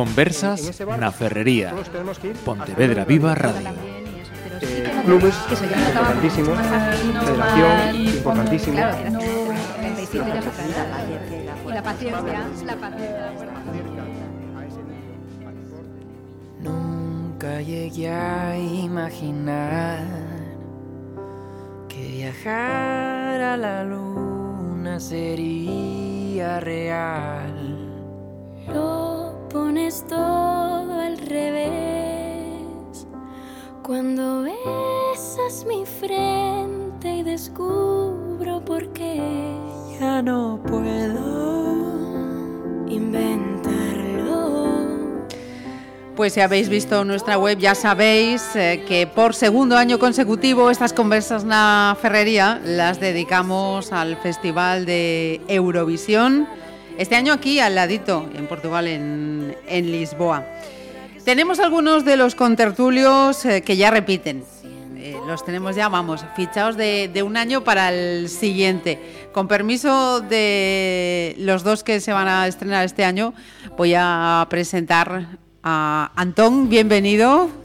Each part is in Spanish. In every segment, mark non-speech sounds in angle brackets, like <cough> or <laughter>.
Conversas na Ferrería. Pontevedra Viva Radio. Eh, clubes importantísimos, federación importantísimo. Claro, era 37 ya Y la paciencia, la paciencia. Nunca llegué a imaginar que viajar a la luna sería real. Pones todo al revés cuando besas mi frente y descubro por qué Ya no puedo inventarlo. Pues si habéis visto nuestra web ya sabéis eh, que por segundo año consecutivo estas conversas na Ferrería las dedicamos al Festival de Eurovisión. Este año aquí al ladito, en Portugal, en, Lisboa. Tenemos algunos de los contertulios eh, que ya repiten. Eh, los tenemos ya, vamos, fichados de, de un año para el siguiente. Con permiso de los dos que se van a estrenar este año, voy a presentar a Antón, bienvenido.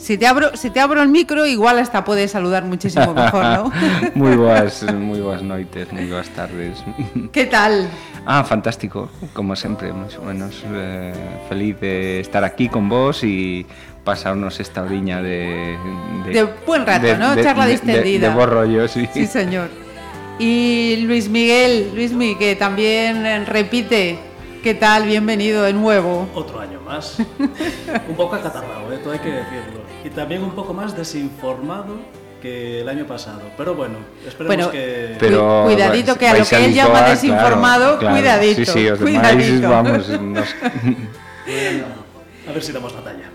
Si te abro, si te abro el micro, igual hasta puedes saludar muchísimo mejor, ¿no? <laughs> moi boas, moi boas noites, moi boas tardes. ¿Qué tal? Ah, fantástico, como sempre, máis ou menos eh, feliz de estar aquí con vos e pasarnos esta oriña de... De buen rato, ¿no? Charla distendida. De, de, buen rollo, sí. Sí, señor. Y Luis Miguel, Luis Miguel, que también repite. ¿Qué tal? Bienvenido de nuevo. Otro año más. un poco acatarrado, ¿eh? todo hay que decirlo. Y también un poco más desinformado que el año pasado. Pero bueno, esperemos Bueno, que... Pero Cuidadito, que a lo que él llama desinformado, claro, cuidadito, Sí, sí, os cuidadito. vamos, <laughs> nos... Bueno, a ver si damos la talla.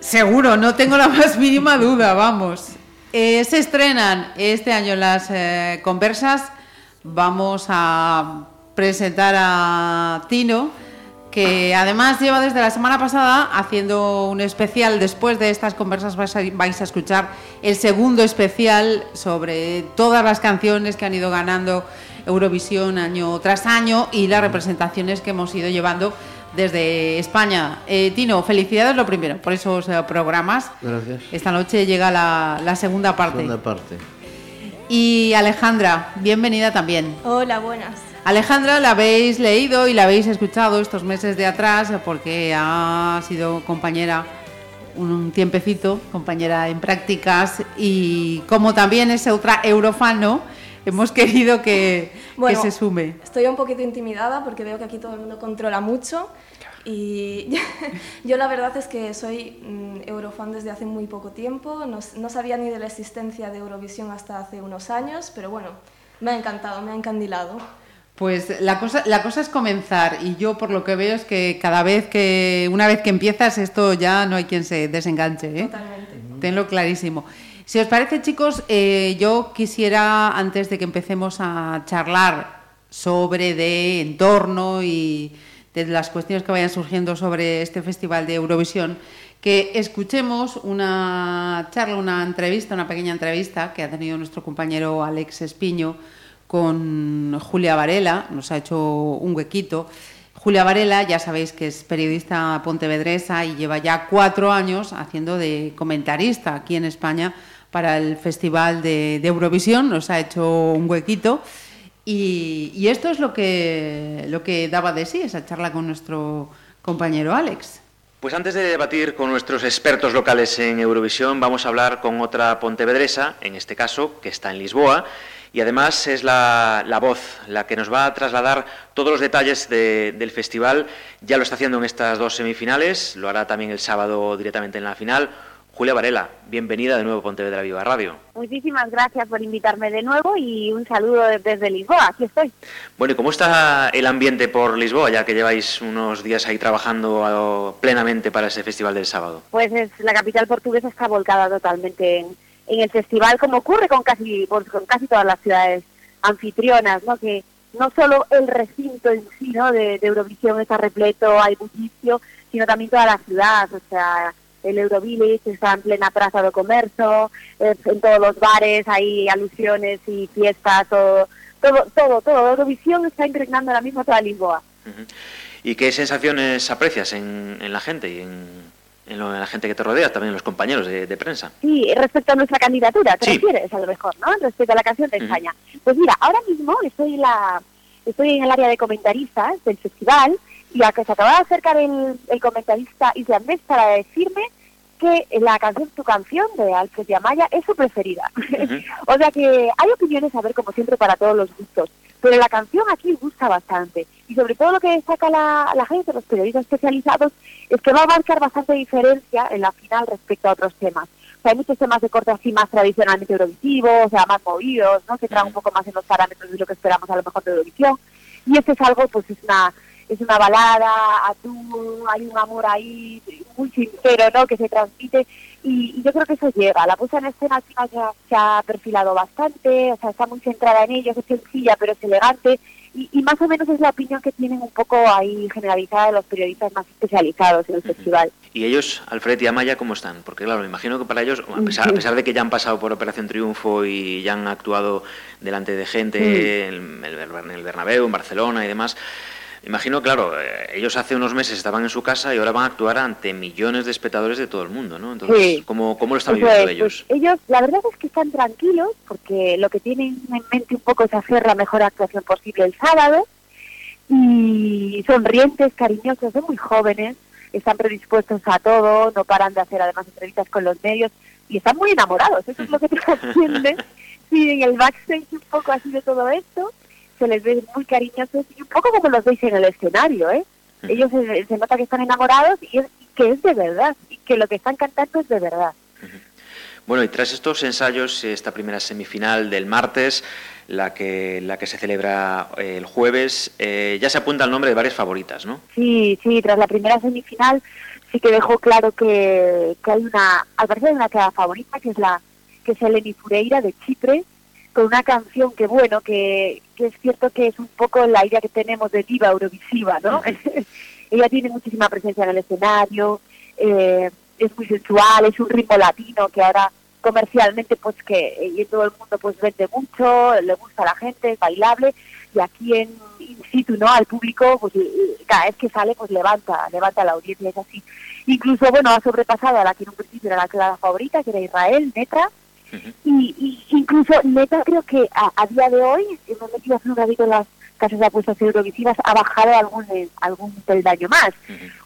Seguro, no tengo la más mínima duda, vamos. Eh, se estrenan este año las eh, conversas. Vamos a presentar a Tino, que además lleva desde la semana pasada haciendo un especial. Después de estas conversas vais a, vais a escuchar el segundo especial sobre todas las canciones que han ido ganando Eurovisión año tras año y las representaciones que hemos ido llevando desde España. Eh, Tino, felicidades lo primero por esos eh, programas. Gracias. Esta noche llega la, la segunda parte. Segunda parte. Y Alejandra, bienvenida también. Hola, buenas. Alejandra la habéis leído y la habéis escuchado estos meses de atrás porque ha sido compañera un tiempecito, compañera en prácticas y como también es otra eurofan, ¿no? Hemos querido que, Bueno, que se sume. Estoy un poquito intimidada porque veo que aquí todo el mundo controla mucho y <laughs> yo la verdad es que soy mm, eurofan desde hace muy poco tiempo, no sabía ni de la existencia de Eurovisión hasta hace unos años, pero bueno, me ha encantado, me ha encandilado. Pues la cosa, la cosa es comenzar y yo por lo que veo es que cada vez que, una vez que empiezas esto ya no hay quien se desenganche, ¿eh? Totalmente. Tenlo clarísimo. Si os parece, chicos, eh, yo quisiera, antes de que empecemos a charlar sobre de entorno y de las cuestiones que vayan surgiendo sobre este festival de Eurovisión, que escuchemos una charla, una entrevista, una pequeña entrevista que ha tenido nuestro compañero Alex Espiño con Julia Varela, nos ha hecho un huequito. Julia Varela, ya sabéis que es periodista pontevedresa y lleva ya cuatro años haciendo de comentarista aquí en España para el Festival de, Eurovisión, nos ha hecho un huequito. Y, y esto es lo que, lo que daba de sí, esa charla con nuestro compañero Alex. Pues antes de debatir con nuestros expertos locales en Eurovisión, vamos a hablar con otra pontevedresa, en este caso, que está en Lisboa, y además es la, la voz la que nos va a trasladar todos los detalles de- del festival. Ya lo está haciendo en estas dos semifinales, lo hará también el sábado directamente en la final. Julia Varela, bienvenida de nuevo a Pontevedra Viva Radio. Muchísimas gracias por invitarme de nuevo y un saludo desde Lisboa, aquí estoy. Bueno, ¿y cómo está el ambiente por Lisboa, ya que lleváis unos días ahí trabajando plenamente para ese festival del sábado? Pues es, la capital portuguesa está volcada totalmente en, en el festival, como ocurre con casi, con casi todas las ciudades anfitrionas, ¿no? que no solo el recinto en sí ¿no? de, Eurovisión está repleto, hay bullicio, sino también toda la ciudad, o sea, el Eurovillage está en plena plaza de comercio, en todos los bares hay alusiones y fiestas, todo, todo, todo, todo. Eurovisión está impregnando ahora mismo toda Lisboa. ¿Y qué sensaciones aprecias en, la gente y en, en, la gente que te rodea, también en los compañeros de, prensa? Sí, respecto a nuestra candidatura, te refieres a lo mejor, ¿no? Respecto a la canción de España. Pues mira, ahora mismo estoy, la, estoy en el área de comentaristas del festival y a que se acaba de acercar el, el comentarista islandés para decirme que la canción Tu canción de Alfred Amaya es su preferida. <laughs> o sea que hay opiniones, a ver, como siempre, para todos los gustos. Pero la canción aquí gusta bastante. Y sobre todo lo que destaca la, la gente, los periodistas especializados, es que va a marcar bastante diferencia en la final respecto a otros temas. O sea, hay muchos temas de corte así más tradicionalmente eurovisivos, o sea, más movidos, ¿no? Que traen un poco más en los parámetros de lo que esperamos a lo mejor de Eurovisión. Y este es algo, pues es una es una balada, a tú, hay un amor ahí muy sincero, ¿no? Que se transmite y, yo creo que eso llega. La puesta en escena al final se ha, perfilado bastante, o sea, está muy centrada en ellos, es sencilla pero es elegante y, más o menos es la opinión que tienen un poco ahí generalizada de los periodistas más especializados en el festival. ¿Y ellos, Alfred y Amaya, cómo están? Porque claro, me imagino que para ellos, a pesar, a pesar de que ya han pasado por Operación Triunfo y ya han actuado delante de gente en el Bernabéu, en Barcelona y demás, Imagino, claro, eh, ellos hace unos meses estaban en su casa y ahora van a actuar ante millones de espectadores de todo el mundo, ¿no? Entonces, ¿cómo, ¿cómo, lo están viviendo ellos? Pues ellos, la verdad es que están tranquilos porque lo que tienen en mente un poco es hacer la mejor actuación posible el sábado y sonrientes, cariñosos, son muy jóvenes, están predispuestos a todo, no paran de hacer además entrevistas con los medios y están muy enamorados, eso es lo que trasciende. <laughs> <laughs> sí, en el backstage un poco así de todo esto se les ve muy cariñosos y un poco como los veis en el escenario, ¿eh? Ellos se, nota que están enamorados y, que es de verdad, y que lo que están cantando es de verdad. Bueno, y tras estos ensayos, esta primera semifinal del martes, la que, la que se celebra eh, el jueves, eh, ya se apunta el nombre de varias favoritas, ¿no? Sí, sí, tras la primera semifinal sí que dejó claro que, que hay una, al parecer una clara favorita, que es la que es Eleni Fureira de Chipre, con una canción que, bueno, que, que es cierto que es un poco la idea que tenemos de diva eurovisiva, ¿no? <laughs> Ella tiene muchísima presencia en el escenario, eh, es muy sensual, es un ritmo latino que ahora comercialmente pues que en todo el mundo pues vende mucho, le gusta a la gente, es bailable y aquí en in situ, ¿no? Al público pues cada vez que sale pues levanta, levanta la audiencia, es así. Incluso, bueno, ha sobrepasado a la que en un principio era la clara favorita, que era Israel, Netra, y, incluso Neta creo que a, día de hoy, hemos metido hace un ratito en las casas de apuestas eurovisivas, ha bajado algún algún peldaño más.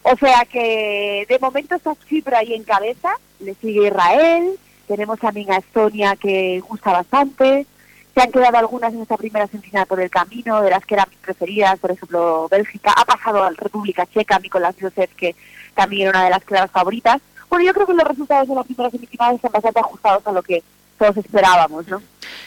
O sea que de momento está Chipre ahí en cabeza, le sigue Israel, tenemos también a Estonia que gusta bastante, se han quedado algunas en esta primera semifinal por el camino, de las que eran mis preferidas, por ejemplo Bélgica, ha pasado a República Checa, Nicolás Josef, que también era una de las claras favoritas. Bueno, yo creo que los resultados de la primera semifinal están bastante ajustados a lo que todos esperábamos, ¿no?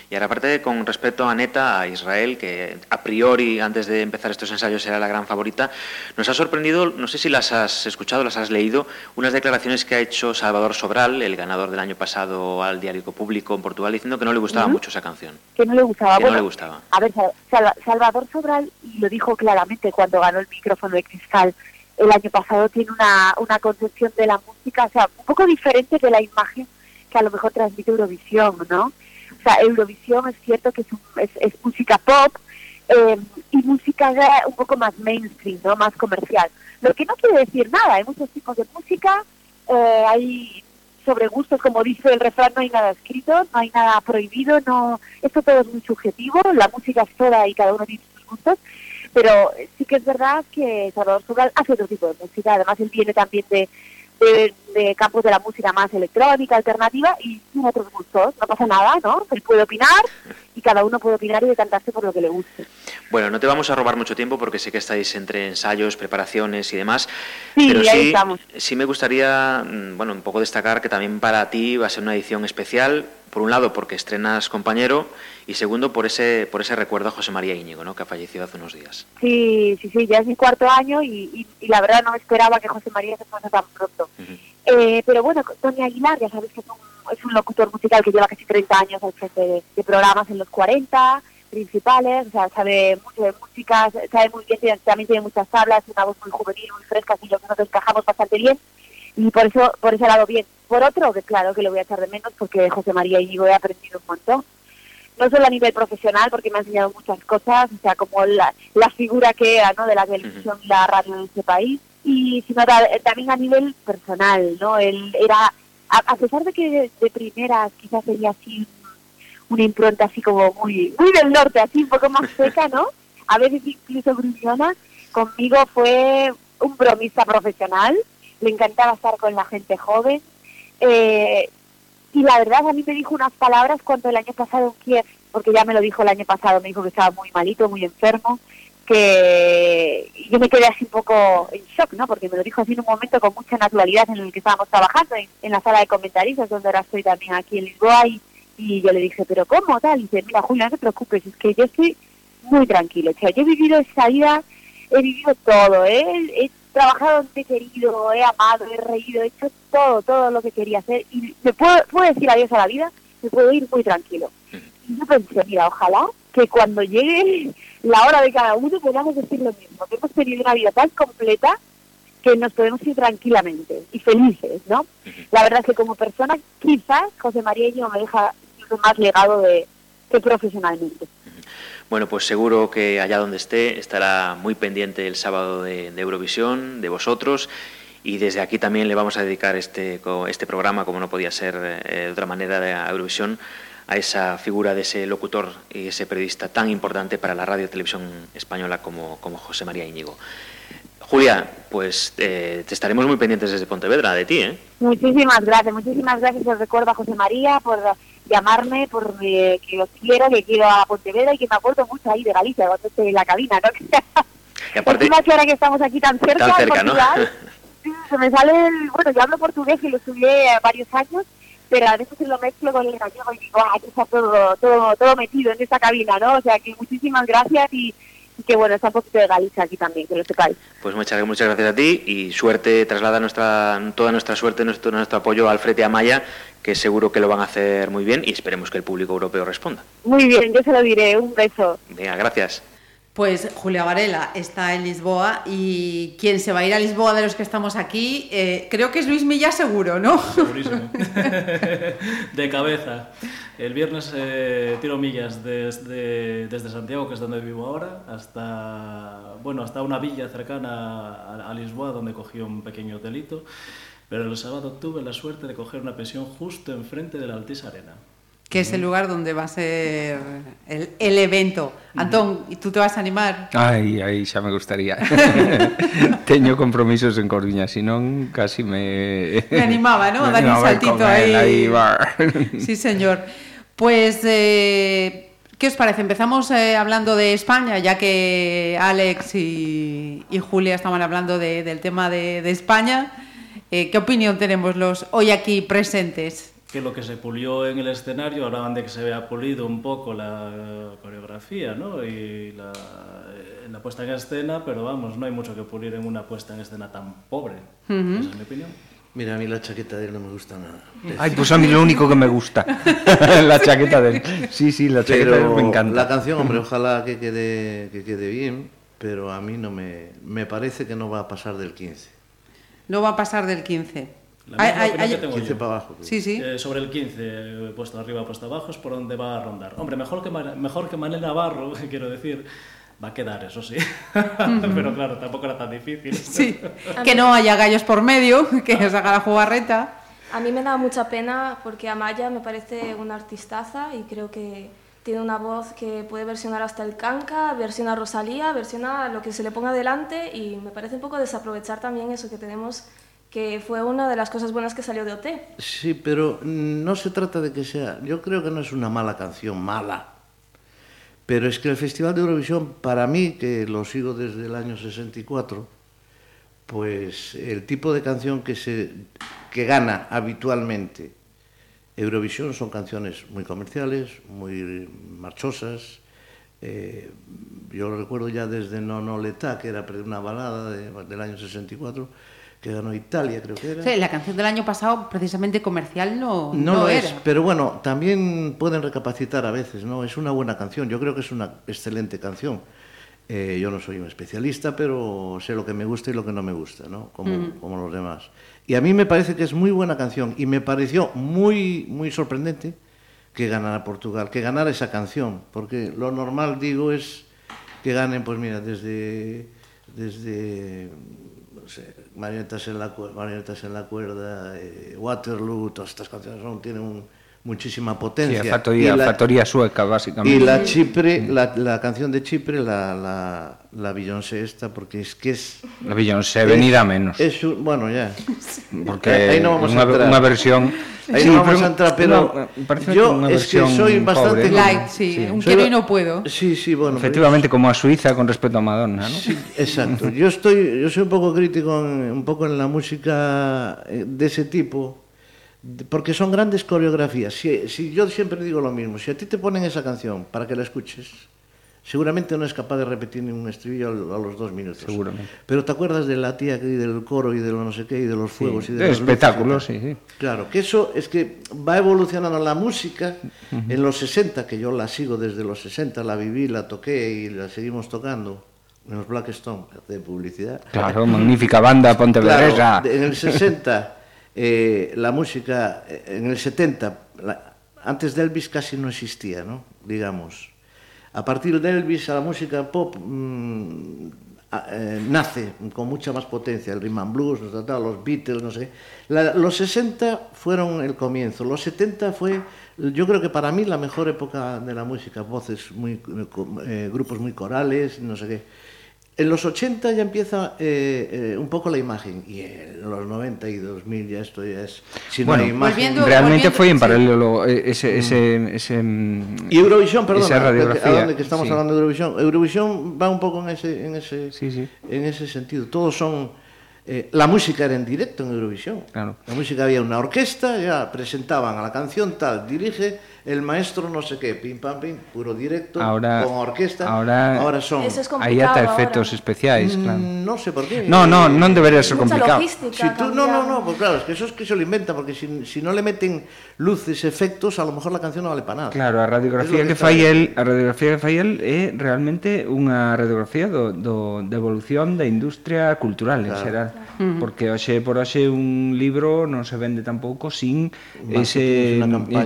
Y ahora, aparte, con respecto a Neta, a Israel, que a priori, antes de empezar estos ensayos, era la gran favorita, nos ha sorprendido, no sé si las has escuchado, las has leído, unas declaraciones que ha hecho Salvador Sobral, el ganador del año pasado al Diario Público en Portugal, diciendo que no le gustaba mucho esa canción. Que no le gustaba. Que no le gustaba. A ver, Salvador Sobral, lo dijo claramente cuando ganó el micrófono de cristal el año pasado, tiene una, una concepción de la música, o sea, un poco diferente de la imagen que a lo mejor transmite Eurovisión, ¿no? O sea, Eurovisión es cierto que es, es, música pop eh, y música un poco más mainstream, ¿no? Más comercial. Lo que no quiere decir nada, hay muchos tipos de música, eh, hay sobre gustos, como dice el refrán, no hay nada escrito, no hay nada prohibido, no esto todo es muy subjetivo, la música es toda y cada uno tiene sus gustos, pero sí que es verdad que Salvador Subal hace otro tipo de música, además él viene también de, de, campos de la música más electrónica, alternativa, y tiene otros gustos, no pasa nada, ¿no? Él puede opinar y cada uno puede opinar y decantarse por lo que le guste. Bueno, no te vamos a robar mucho tiempo porque sé que estáis entre ensayos, preparaciones y demás, sí, pero sí, estamos. sí me gustaría, mm, bueno, un poco destacar que también para ti va a ser una edición especial, por un lado porque estrenas compañero y segundo por ese por ese recuerdo a José María Íñigo, ¿no? que ha fallecido hace unos días. Sí, sí, sí, ya es mi cuarto año y, la verdad no esperaba que José María se fuese tan pronto. Eh, pero bueno, Tony Aguilar, ya sabes que es un, es un locutor musical que lleva casi 30 años al frente de, programas en los 40 principales, o sea, sabe mucho de música, sabe muy bien, también tiene muchas tablas, una voz muy juvenil, muy fresca, así lo que nos encajamos bastante bien y por eso por ese lado bien. Por otro, que claro que lo voy a echar de menos porque José María Íñigo he aprendido un montón. no solo a nivel profesional, porque me ha enseñado muchas cosas, o sea, como la, la figura que era, ¿no?, de la televisión y la radio de este país, y sino también a nivel personal, ¿no? Él era, a, pesar de que de, primeras quizás sería así una impronta así como muy, muy del norte, así un poco más <laughs> seca, ¿no? A veces incluso gruñona, conmigo fue un bromista profesional, le encantaba estar con la gente joven, eh, y la verdad a mí me dijo unas palabras cuando el año pasado en Kiev, porque ya me lo dijo el año pasado, me dijo que estaba muy malito, muy enfermo, que yo me quedé así un poco en shock, ¿no? Porque me lo dijo así en un momento con mucha naturalidad en el que estábamos trabajando, en, la sala de comentaristas, donde ahora estoy también aquí en Lisboa, y, yo le dije, ¿pero cómo? Tal, y dice, mira, Julia, no te preocupes, es que yo estoy muy tranquilo, o sea, yo he vivido esa vida, he vivido todo, ¿eh? he trabajado donde he querido, he amado, he reído, he hecho todo, todo lo que quería hacer, y me puedo, puedo decir adiós a la vida, me puedo ir muy tranquilo. Y yo pensé, mira, ojalá que cuando llegue la hora de cada uno podamos decir lo mismo, que hemos tenido una vida tan completa que nos podemos ir tranquilamente y felices, ¿no? La verdad es que como persona quizás José María no me deja más legado de que profesionalmente. Bueno, pues seguro que allá donde esté estará muy pendiente el sábado de, Eurovisión, de vosotros, y desde aquí también le vamos a dedicar este, este programa, como no podía ser eh, de otra manera, de Eurovisión, a esa figura de ese locutor y ese periodista tan importante para la radio y televisión española como, José María Íñigo. Julia, pues eh, te estaremos muy pendientes desde Pontevedra de ti, ¿eh? Muchísimas gracias, muchísimas gracias. Os recuerdo a José María por llamarme, por eh, que os quiero, que quiero a Pontevedra y que me acuerdo mucho ahí de Galicia, cuando estoy en la cabina, ¿no? <laughs> Y aparte, que ahora que estamos aquí tan cerca, tan cerca ¿no? <laughs> se me sale, el, bueno, yo hablo portugués y lo estudié varios años pero a veces lo mezclo con el gallego y digo, aquí está todo, todo, todo metido en esta cabina, ¿no? O sea que muchísimas gracias y, que bueno, está un poquito de Galicia aquí también, que lo sepáis. Pues muchas, muchas gracias a ti y suerte, traslada nuestra, toda nuestra suerte, nuestro, nuestro apoyo al Frete Amaya, que seguro que lo van a hacer muy bien y esperemos que el público europeo responda. Muy bien, yo se lo diré, un beso. Venga, gracias. Pues Julia Varela está en Lisboa y quien se va a ir a Lisboa de los que estamos aquí, eh, creo que es Luis Milla seguro, ¿no? Segurísimo. <laughs> de cabeza. El viernes eh, tiro millas desde, desde Santiago, que es donde vivo ahora, hasta, bueno, hasta una villa cercana a, a Lisboa, donde cogí un pequeño hotelito. Pero el sábado tuve la suerte de coger una pensión justo enfrente de la Altiz Arena que es el lugar donde va a ser el, el evento. Antón, ¿y tú te vas a animar? Ai, aí xa me gustaría. <laughs> Teño compromisos en Coruña, non casi me... Me animaba, ¿no? <laughs> A dar un saltito ahí. ahí <laughs> va. Sí, señor. Pues, eh, ¿qué os parece? Empezamos eh, hablando de España, ya que Alex y, y Julia estaban hablando de, del tema de, de España. Eh, ¿Qué opinión tenemos los hoy aquí presentes? que lo que se pulió en el escenario, hablaban de que se había pulido un poco la coreografía ¿no? y la, la puesta en escena, pero vamos, no hay mucho que pulir en una puesta en escena tan pobre. Uh -huh. Esa es mi opinión. Mira, a mí la chaqueta de él no me gusta nada. Ay, pues a mí lo único que me gusta, <laughs> la chaqueta de él. Sí, sí, la chaqueta pero de él me encanta. La canción, hombre, ojalá que quede, que quede bien, pero a mí no me, me parece que no va a pasar del 15. No va a pasar del 15. La hay, hay, que tengo 15 para abajo. Sí, sí. Eh, sobre el 15, puesto arriba, puesto abajo, es por donde va a rondar. Hombre, mejor que, mejor que Manel Navarro, <laughs> quiero decir, va a quedar, eso sí. <laughs> Pero claro, tampoco era tan difícil. Sí, <laughs> que no haya gallos por medio, que os haga la jugarreta. A mí me da mucha pena porque Amaya me parece una artistaza y creo que tiene una voz que puede versionar hasta el canca, versiona Rosalía, versiona lo que se le ponga delante y me parece un poco desaprovechar también eso que tenemos que fue una de las cosas buenas que salió de OT. Sí, pero no se trata de que sea, yo creo que no es una mala canción, mala, pero es que el Festival de Eurovisión, para mí, que lo sigo desde el año 64, pues el tipo de canción que, se, que gana habitualmente Eurovisión son canciones muy comerciales, muy marchosas. Eh, yo recuerdo ya desde No No Letá, que era una balada de, del año 64, que ganó Italia, creo que era. Sí, la canción del año pasado, precisamente comercial, no, no, no lo era. es. Pero bueno, también pueden recapacitar a veces, ¿no? Es una buena canción, yo creo que es una excelente canción. Eh, yo no soy un especialista, pero sé lo que me gusta y lo que no me gusta, ¿no? Como, mm. como los demás. Y a mí me parece que es muy buena canción y me pareció muy, muy sorprendente que ganara Portugal, que ganara esa canción, porque lo normal, digo, es que ganen, pues mira, desde, desde no sé, Marionetas en la, Marionetas en la cuerda, eh, Waterloo, todas estas canciones son, tienen un, muchísima potencia. Sí, a factoría, Y la- factoría sueca, básicamente. Y la Chipre, la, la canción de Chipre, la, la, la Beyoncé esta, porque es que es... La Beyoncé, venida menos. Es un- bueno, ya. <laughs> Porque Ahí no vamos unha, a entrar. unha versión... Ahí Sí, no vamos pero a entrar, pero yo es que soy bastante... pobre, ¿no? Light, sí, un quiero y no puedo. Sí, sí, bueno. pero- Efectivamente, como a Suiza con respecto a Madonna, ¿no? Exacto. Yo estoy, yo soy un poco crítico en, un poco en la música eh, de ese tipo, porque son grandes coreografías. Si, si yo siempre digo lo mismo, si a ti te ponen esa canción para que la escuches, seguramente no es capaz de repetir ningún estribillo a los dos minutos. Seguramente. Pero te acuerdas de la tía y del coro y de lo no sé qué y de los fuegos sí, y de los espectáculos, sí, sí. Claro, que eso es que va evolucionando la música uh -huh. en los 60, que yo la sigo desde los 60, la viví, la toqué y la seguimos tocando en los Blackstone, de publicidad. Claro, magnífica banda <laughs> pontevedresa. Claro, en el 60 eh, la música, eh, en el 70, la- antes de Elvis casi no existía, ¿no? Digamos. A partir de Elvis, la música pop mm, a- eh, nace con mucha más potencia, el rhythm and blues, los Beatles, no sé. La- los 60 fueron el comienzo, los 70 fue, yo creo que para mí la mejor época de la música, voces muy, eh, grupos muy corales, no sé qué. En los 80 ya empieza eh, eh, un poco la imagen y en los 90 y 2000 ya esto ya es... Si no bueno, hay imagen... Volviendo- realmente volviendo- fue en paralelo eh, ese, ese, ese, mm, Y Eurovisión, perdón, esa radiografía. ¿a dónde que estamos sí. hablando de Eurovisión? Eurovisión va un poco en ese, en ese, Sí, sí. en ese sentido. Todos son... eh, la música era en directo en Eurovisión. Claro. La música había una orquesta, ya presentaban a la canción tal, dirige el maestro no sé qué, pim pam pim, puro directo, ahora, con orquesta. Ahora, ahora son eso es aí ata efectos ahora. especiais, mm, claro. No sé por qué. No, no, non eh, debería ser complicado. Si tú, no, no, no, pues claro, es que eso es que se lo inventa porque si, si no le meten luces, efectos, a lo mejor la canción no vale para nada. Claro, a radiografía que, que fai el, a radiografía que fai el é realmente unha radiografía do, do da evolución da industria cultural claro. en xeral, claro. porque hoxe por hoxe un libro non se vende tampouco sin Mas, ese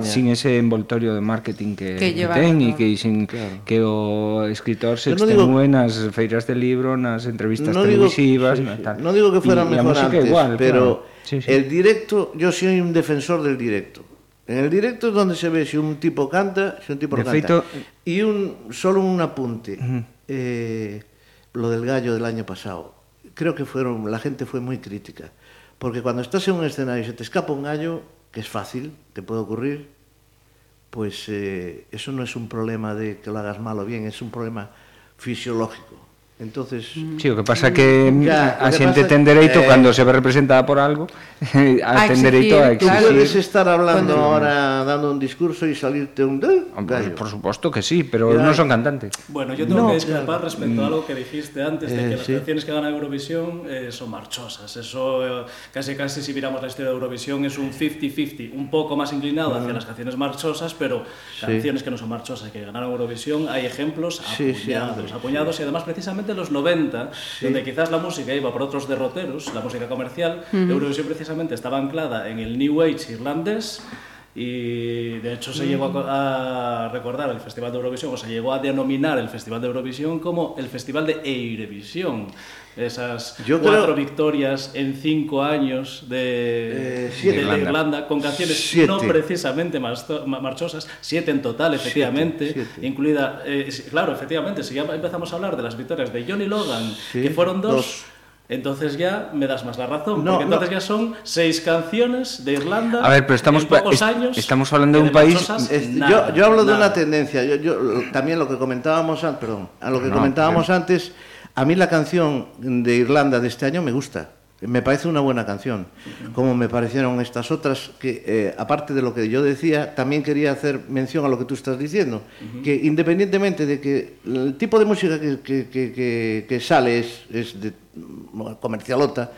sin ese envoltorio laboratorio de marketing que, que, llevar, ten e ¿no? que dixen claro. que o escritor se no extenúe nas feiras de libro, nas entrevistas no televisivas, digo, sí, sí. tal. No digo que fuera y, mejor antes, igual, pero claro. sí, sí. el directo, yo soy un defensor del directo. En el directo es donde se ve si un tipo canta, si un tipo de canta. Feito, y un solo un apunte. Uh -huh. eh, lo del gallo del año pasado. Creo que fueron la gente fue muy crítica, porque cuando estás en un escenario y se te escapa un gallo, que es fácil, te puede ocurrir, pues eh, eso no es un problema de que lo hagas mal o bien, es un problema fisiológico. Entonces, Sí, o que pasa que Ya, a xente ten dereito eh, cando se ve representada por algo <laughs> a, A ten exigir, dereito a Tú Claro. puedes exigir. estar hablando Cuando- ahora, dando un discurso y salirte un "Eh, Hombre, gallo. Por supuesto que sí, pero Ya. non son cantantes. Bueno, yo tengo No, que discrepar claro. respecto a algo que dijiste antes de Eh, que las sí. canciones que ganan Eurovisión eh, son marchosas. Eso eh, casi casi si miramos la historia de Eurovisión es un 50-50, un poco más inclinado hacia las canciones marchosas, pero Sí. canciones que no son marchosas que ganaron Eurovisión hay ejemplos Sí, sí, apuñados, hombre. apuñados y además precisamente en los 90, donde quizás la música iba por otros derroteros, la música comercial, Eurovisión precisamente estaba anclada en el New Age irlandés y de hecho se llegó a, a recordar el Festival de Eurovisión, o se llegó a denominar el Festival de Eurovisión como el Festival de Eirevisión. Esas Yo cuatro creo- victorias en cinco años de, Eh, siete. de Irlanda. Irlanda, con canciones Siete. no precisamente marchosas, siete en total, efectivamente, siete. incluida, eh, claro, efectivamente, si ya empezamos a hablar de las victorias de Johnny Logan, Sí, que fueron dos, dos. entonces ya me das más la razón, No, porque entonces no. ya son seis canciones de Irlanda A ver, pero estamos en pocos es- años. estamos hablando de un país- marchosas, Es- nada, yo, yo hablo de una tendencia. Yo, yo- también lo que comentábamos perdón, a lo que No, comentábamos pero- antes, a mí la canción de Irlanda de este año me gusta. Me parece una buena canción, como me parecieron estas otras, que eh, aparte de lo que yo decía, también quería hacer mención a lo que tú estás diciendo, que independientemente de que el tipo de música que, que- que- que- que sale es, es de mm, comercialota,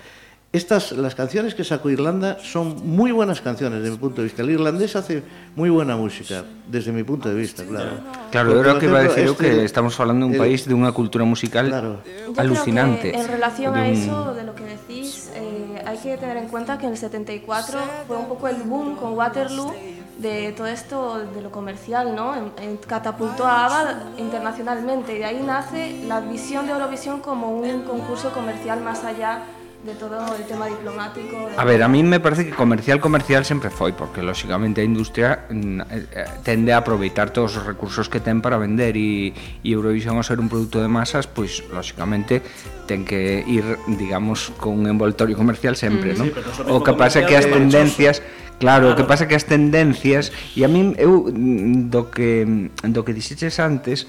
estas, las canciones que sacó Irlanda son muy buenas canciones desde mi punto de vista. El irlandés hace muy buena música desde mi punto de vista, claro. Claro, Porque, eu creo que iba a ejemplo, decir eu que este- estamos falando dun el- país de unha cultura musical Claro. Yo alucinante. en relación de a un- eso, de lo que decís, eh, hay que tener en cuenta que en el 74 fue un poco el boom con Waterloo de todo esto, de lo comercial, ¿no? En- en- catapultó a ABBA internacionalmente y de ahí nace la visión de Eurovisión como un concurso comercial más allá de todo el tema diplomático. De... A ver, a mí me parece que comercial, comercial sempre foi, porque lóxicamente a industria mm, eh, eh, tende a aproveitar todos os recursos que ten para vender e, e Eurovisión ao ser un produto de masas, pois pues, lóxicamente ten que ir, digamos, con un envoltorio comercial sempre, mm. -hmm. non? Sí, o que pasa que as tendencias... Claro, claro, o que pasa que as tendencias e a min eu mm, do que mm, do que dixeches antes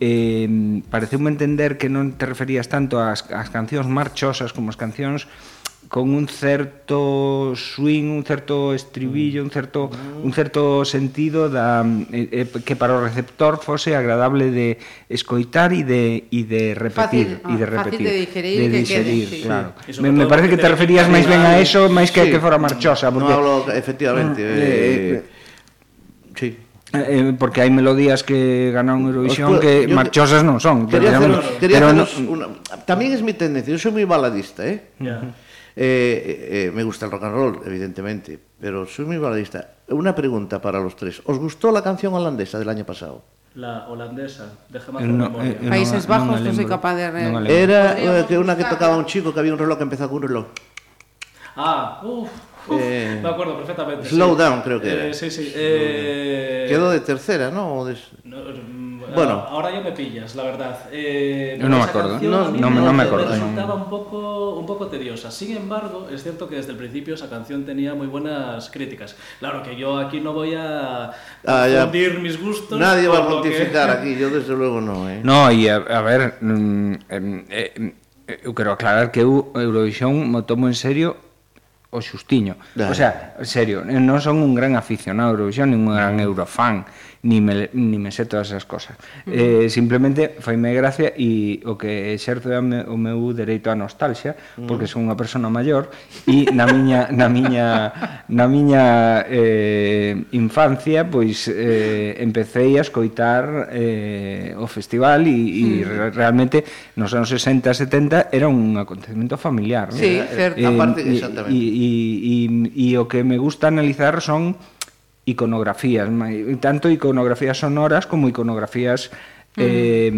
eh, pareceume entender que non te referías tanto ás, ás cancións marchosas como as cancións con un certo swing, un certo estribillo, un certo un certo sentido da eh, eh que para o receptor fose agradable de escoitar e de e de repetir e de repetir, fácil de digerir, de digerir que quede, claro. Sí. Me, me parece que te, te referías máis ben a eso máis que sí. que fora marchosa, porque no hablo efectivamente ah, eh, eh, eh Eh, porque hai melodías que ganan Eurovisión puedo- que yo- marchosas non son. Quería haceros, quería pero haceros no- una... También es mi tendencia, yo soy muy baladista, ¿eh? Ya. Eh, eh, me gusta el rock and roll, evidentemente, pero soy muy baladista. Una pregunta para los tres. ¿Os gustó la canción holandesa del año pasado? La holandesa, déjame Eh, hacer no, memoria. eh, Países non a- Bajos, non a non soy capaz de lembro. Era eh, que una que tocaba un chico que había un reloj que empezaba con un reloj. Ah, uff, Eh, <laughs> me acuerdo perfectamente. Slow sí. down, creo que era. Eh, sí, sí. Eh, Quedó de tercera, ¿no? De... no mm, bueno. Ahora ya me pillas, la verdad. Eh, Yo no me acuerdo. No, no, me, no, me acuerdo. Me resultaba un poco, un poco tediosa. Sin embargo, es cierto que desde el principio esa canción tenía muy buenas críticas. Claro que yo aquí no voy a hundir ah, mis gustos. Nadie va a pontificar que... <laughs> aquí, yo desde luego no. ¿eh? No, y a, a ver, mm, eh, eh, eu quero aclarar que eu Eurovisión mo tomo en serio o xustiño. Dale. O sea, en serio, non son un gran aficionado a Eurovisión, nin un gran eurofan ni me, ni me sé todas esas cosas. Eh, simplemente faime gracia e o que exerzo é o meu dereito á nostalxia, porque mm. son unha persona maior e na miña na miña na miña eh, infancia pois eh, empecé a escoitar eh, o festival hmm. e, e realmente nos anos 60 70 era un acontecemento familiar, non? Sí, certo, eh, aparte, exactamente. E, e, e, e o que me gusta analizar son iconografías, tanto iconografías sonoras como iconografías eh,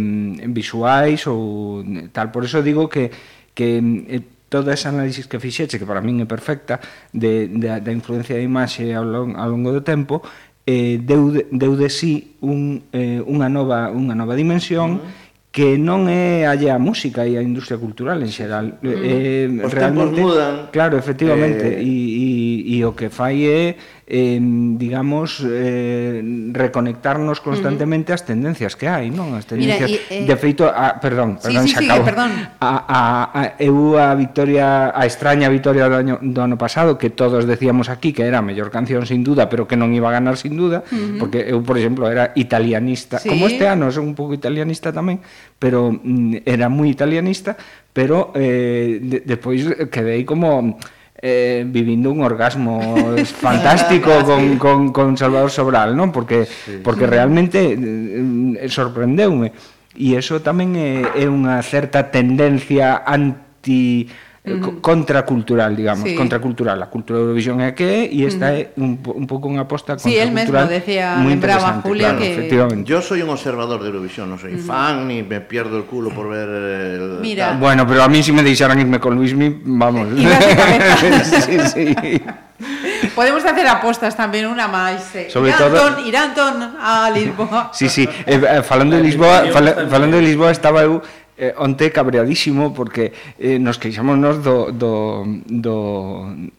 visuais ou tal. Por eso digo que, que eh, todo ese análisis que fixeche, que para min é perfecta, de, de, da influencia da imaxe ao, long, ao longo do tempo, eh, deu, deu de sí un, eh, unha, nova, unha nova dimensión uh -huh que non é allá a música e a industria cultural en xeral. Mm. Eh, Os realmente, mudan. Claro, efectivamente. Eh... E, e e o que fai é, eh, digamos, eh, reconectarnos constantemente uh -huh. as tendencias que hai, non? As tendencias... Mira, y, eh... De feito, a, perdón, perdón, sí, sí, xa acabo. Perdón. A, a, a, eu a victoria, a extraña victoria do ano, do ano pasado, que todos decíamos aquí que era a mellor canción sin duda, pero que non iba a ganar sin duda, uh -huh. porque eu, por exemplo, era italianista. Sí. Como este ano son un pouco italianista tamén, pero mm, era moi italianista, pero eh, de, depois quedei como eh, vivindo un orgasmo <laughs> fantástico con, con, con Salvador Sobral, non? Porque sí. porque realmente eh, eh sorprendeume. E iso tamén é, é unha certa tendencia anti eh, co- contracultural, digamos, Sí. contracultural. A cultura de Eurovisión é a que é e esta é un, un pouco unha aposta Sí, él mismo contracultural decía, moi lembraba interesante, Julia claro, que- efectivamente. Yo soy un observador de Eurovisión, no soy fan ni me pierdo el culo por ver el... Mira. tal. Bueno, pero a mí si me deixaran irme con Luismi, vamos. <laughs> Sí, sí. <laughs> Podemos hacer apostas tamén, unha máis. Eh. Sobre irán todo- ton, irán ton a Lisboa. Sí, sí, eh, eh, falando de Lisboa, fala, falando de Lisboa estaba eu eh, onte cabreadísimo porque eh, nos queixámonos do, do, do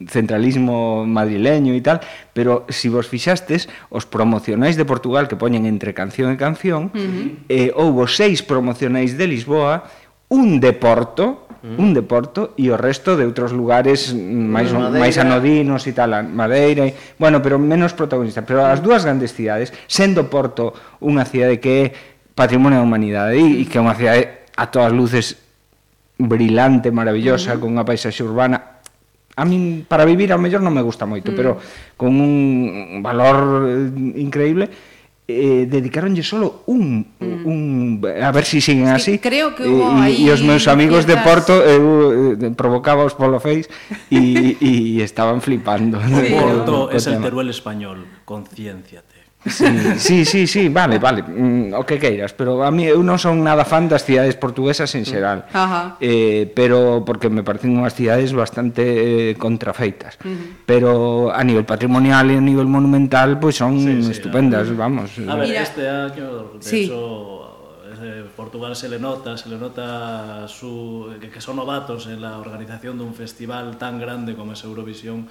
centralismo madrileño e tal, pero se si vos fixastes, os promocionais de Portugal que poñen entre canción e canción, uh -huh. eh, houbo seis promocionais de Lisboa, un de Porto, mm. un de Porto e o resto de outros lugares máis máis anodinos e tal, Madeira, e, bueno, pero menos protagonista, pero as mm. dúas grandes cidades, sendo Porto unha cidade que é patrimonio da humanidade e, e que é unha cidade a todas luces brilante, maravillosa, uh -huh. con unha paisaxe urbana. A min para vivir ao mellor non me gusta moito, uh -huh. pero con un valor eh, increíble eh, dedicaronlle solo un, mm. un a ver se si siguen así creo que hubo eh, aí e os meus amigos piezas... de Porto eu eh, provocaba os polo face e estaban flipando sí. <laughs> Porto é es el Teruel español, concienciate. Sí, sí, sí, vale, vale, mm, o que queiras, pero a mí eu non son nada fan das cidades portuguesas en xeral. Ajá. Eh, pero porque me parecen unhas cidades bastante eh, contrafeitas. Uh -huh. Pero a nivel patrimonial e a nivel monumental, pois pues son sí, sí, estupendas, a vamos. A ver, Mira, este año de sí. hecho eh, Portugal se le nota, se le nota su, que, que son novatos en la organización de un festival tan grande como es Eurovisión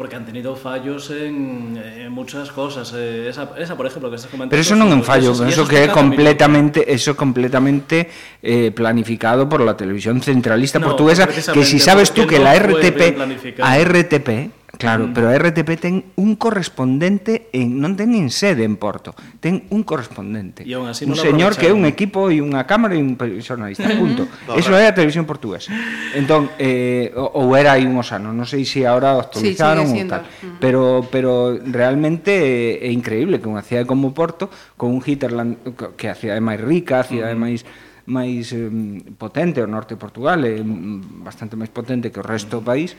porque han tenido fallos en, en muchas cosas. Eh, esa, esa, por ejemplo, que estás comentando... Pero eso non é un fallo, eso, eso que é completamente, eso completamente eh, planificado por la televisión centralista no, portuguesa, que si sabes tú que la RTP, a RTP, Claro, mm. pero a RTP ten un correspondente en non ten nin sede en Porto, ten un correspondente. E así un señor que é un equipo e unha cámara e un xornalista, punto. <laughs> Eso é a televisión portuguesa. Entón, eh, ou era aí uns anos, non sei se agora actualizaron sí, ou tal, mm-hmm. pero pero realmente é, é increíble que unha cidade como Porto, con un hinterland que a cidade máis rica, a cidade máis máis eh, potente o norte de Portugal, é mm, bastante máis potente que o resto do país,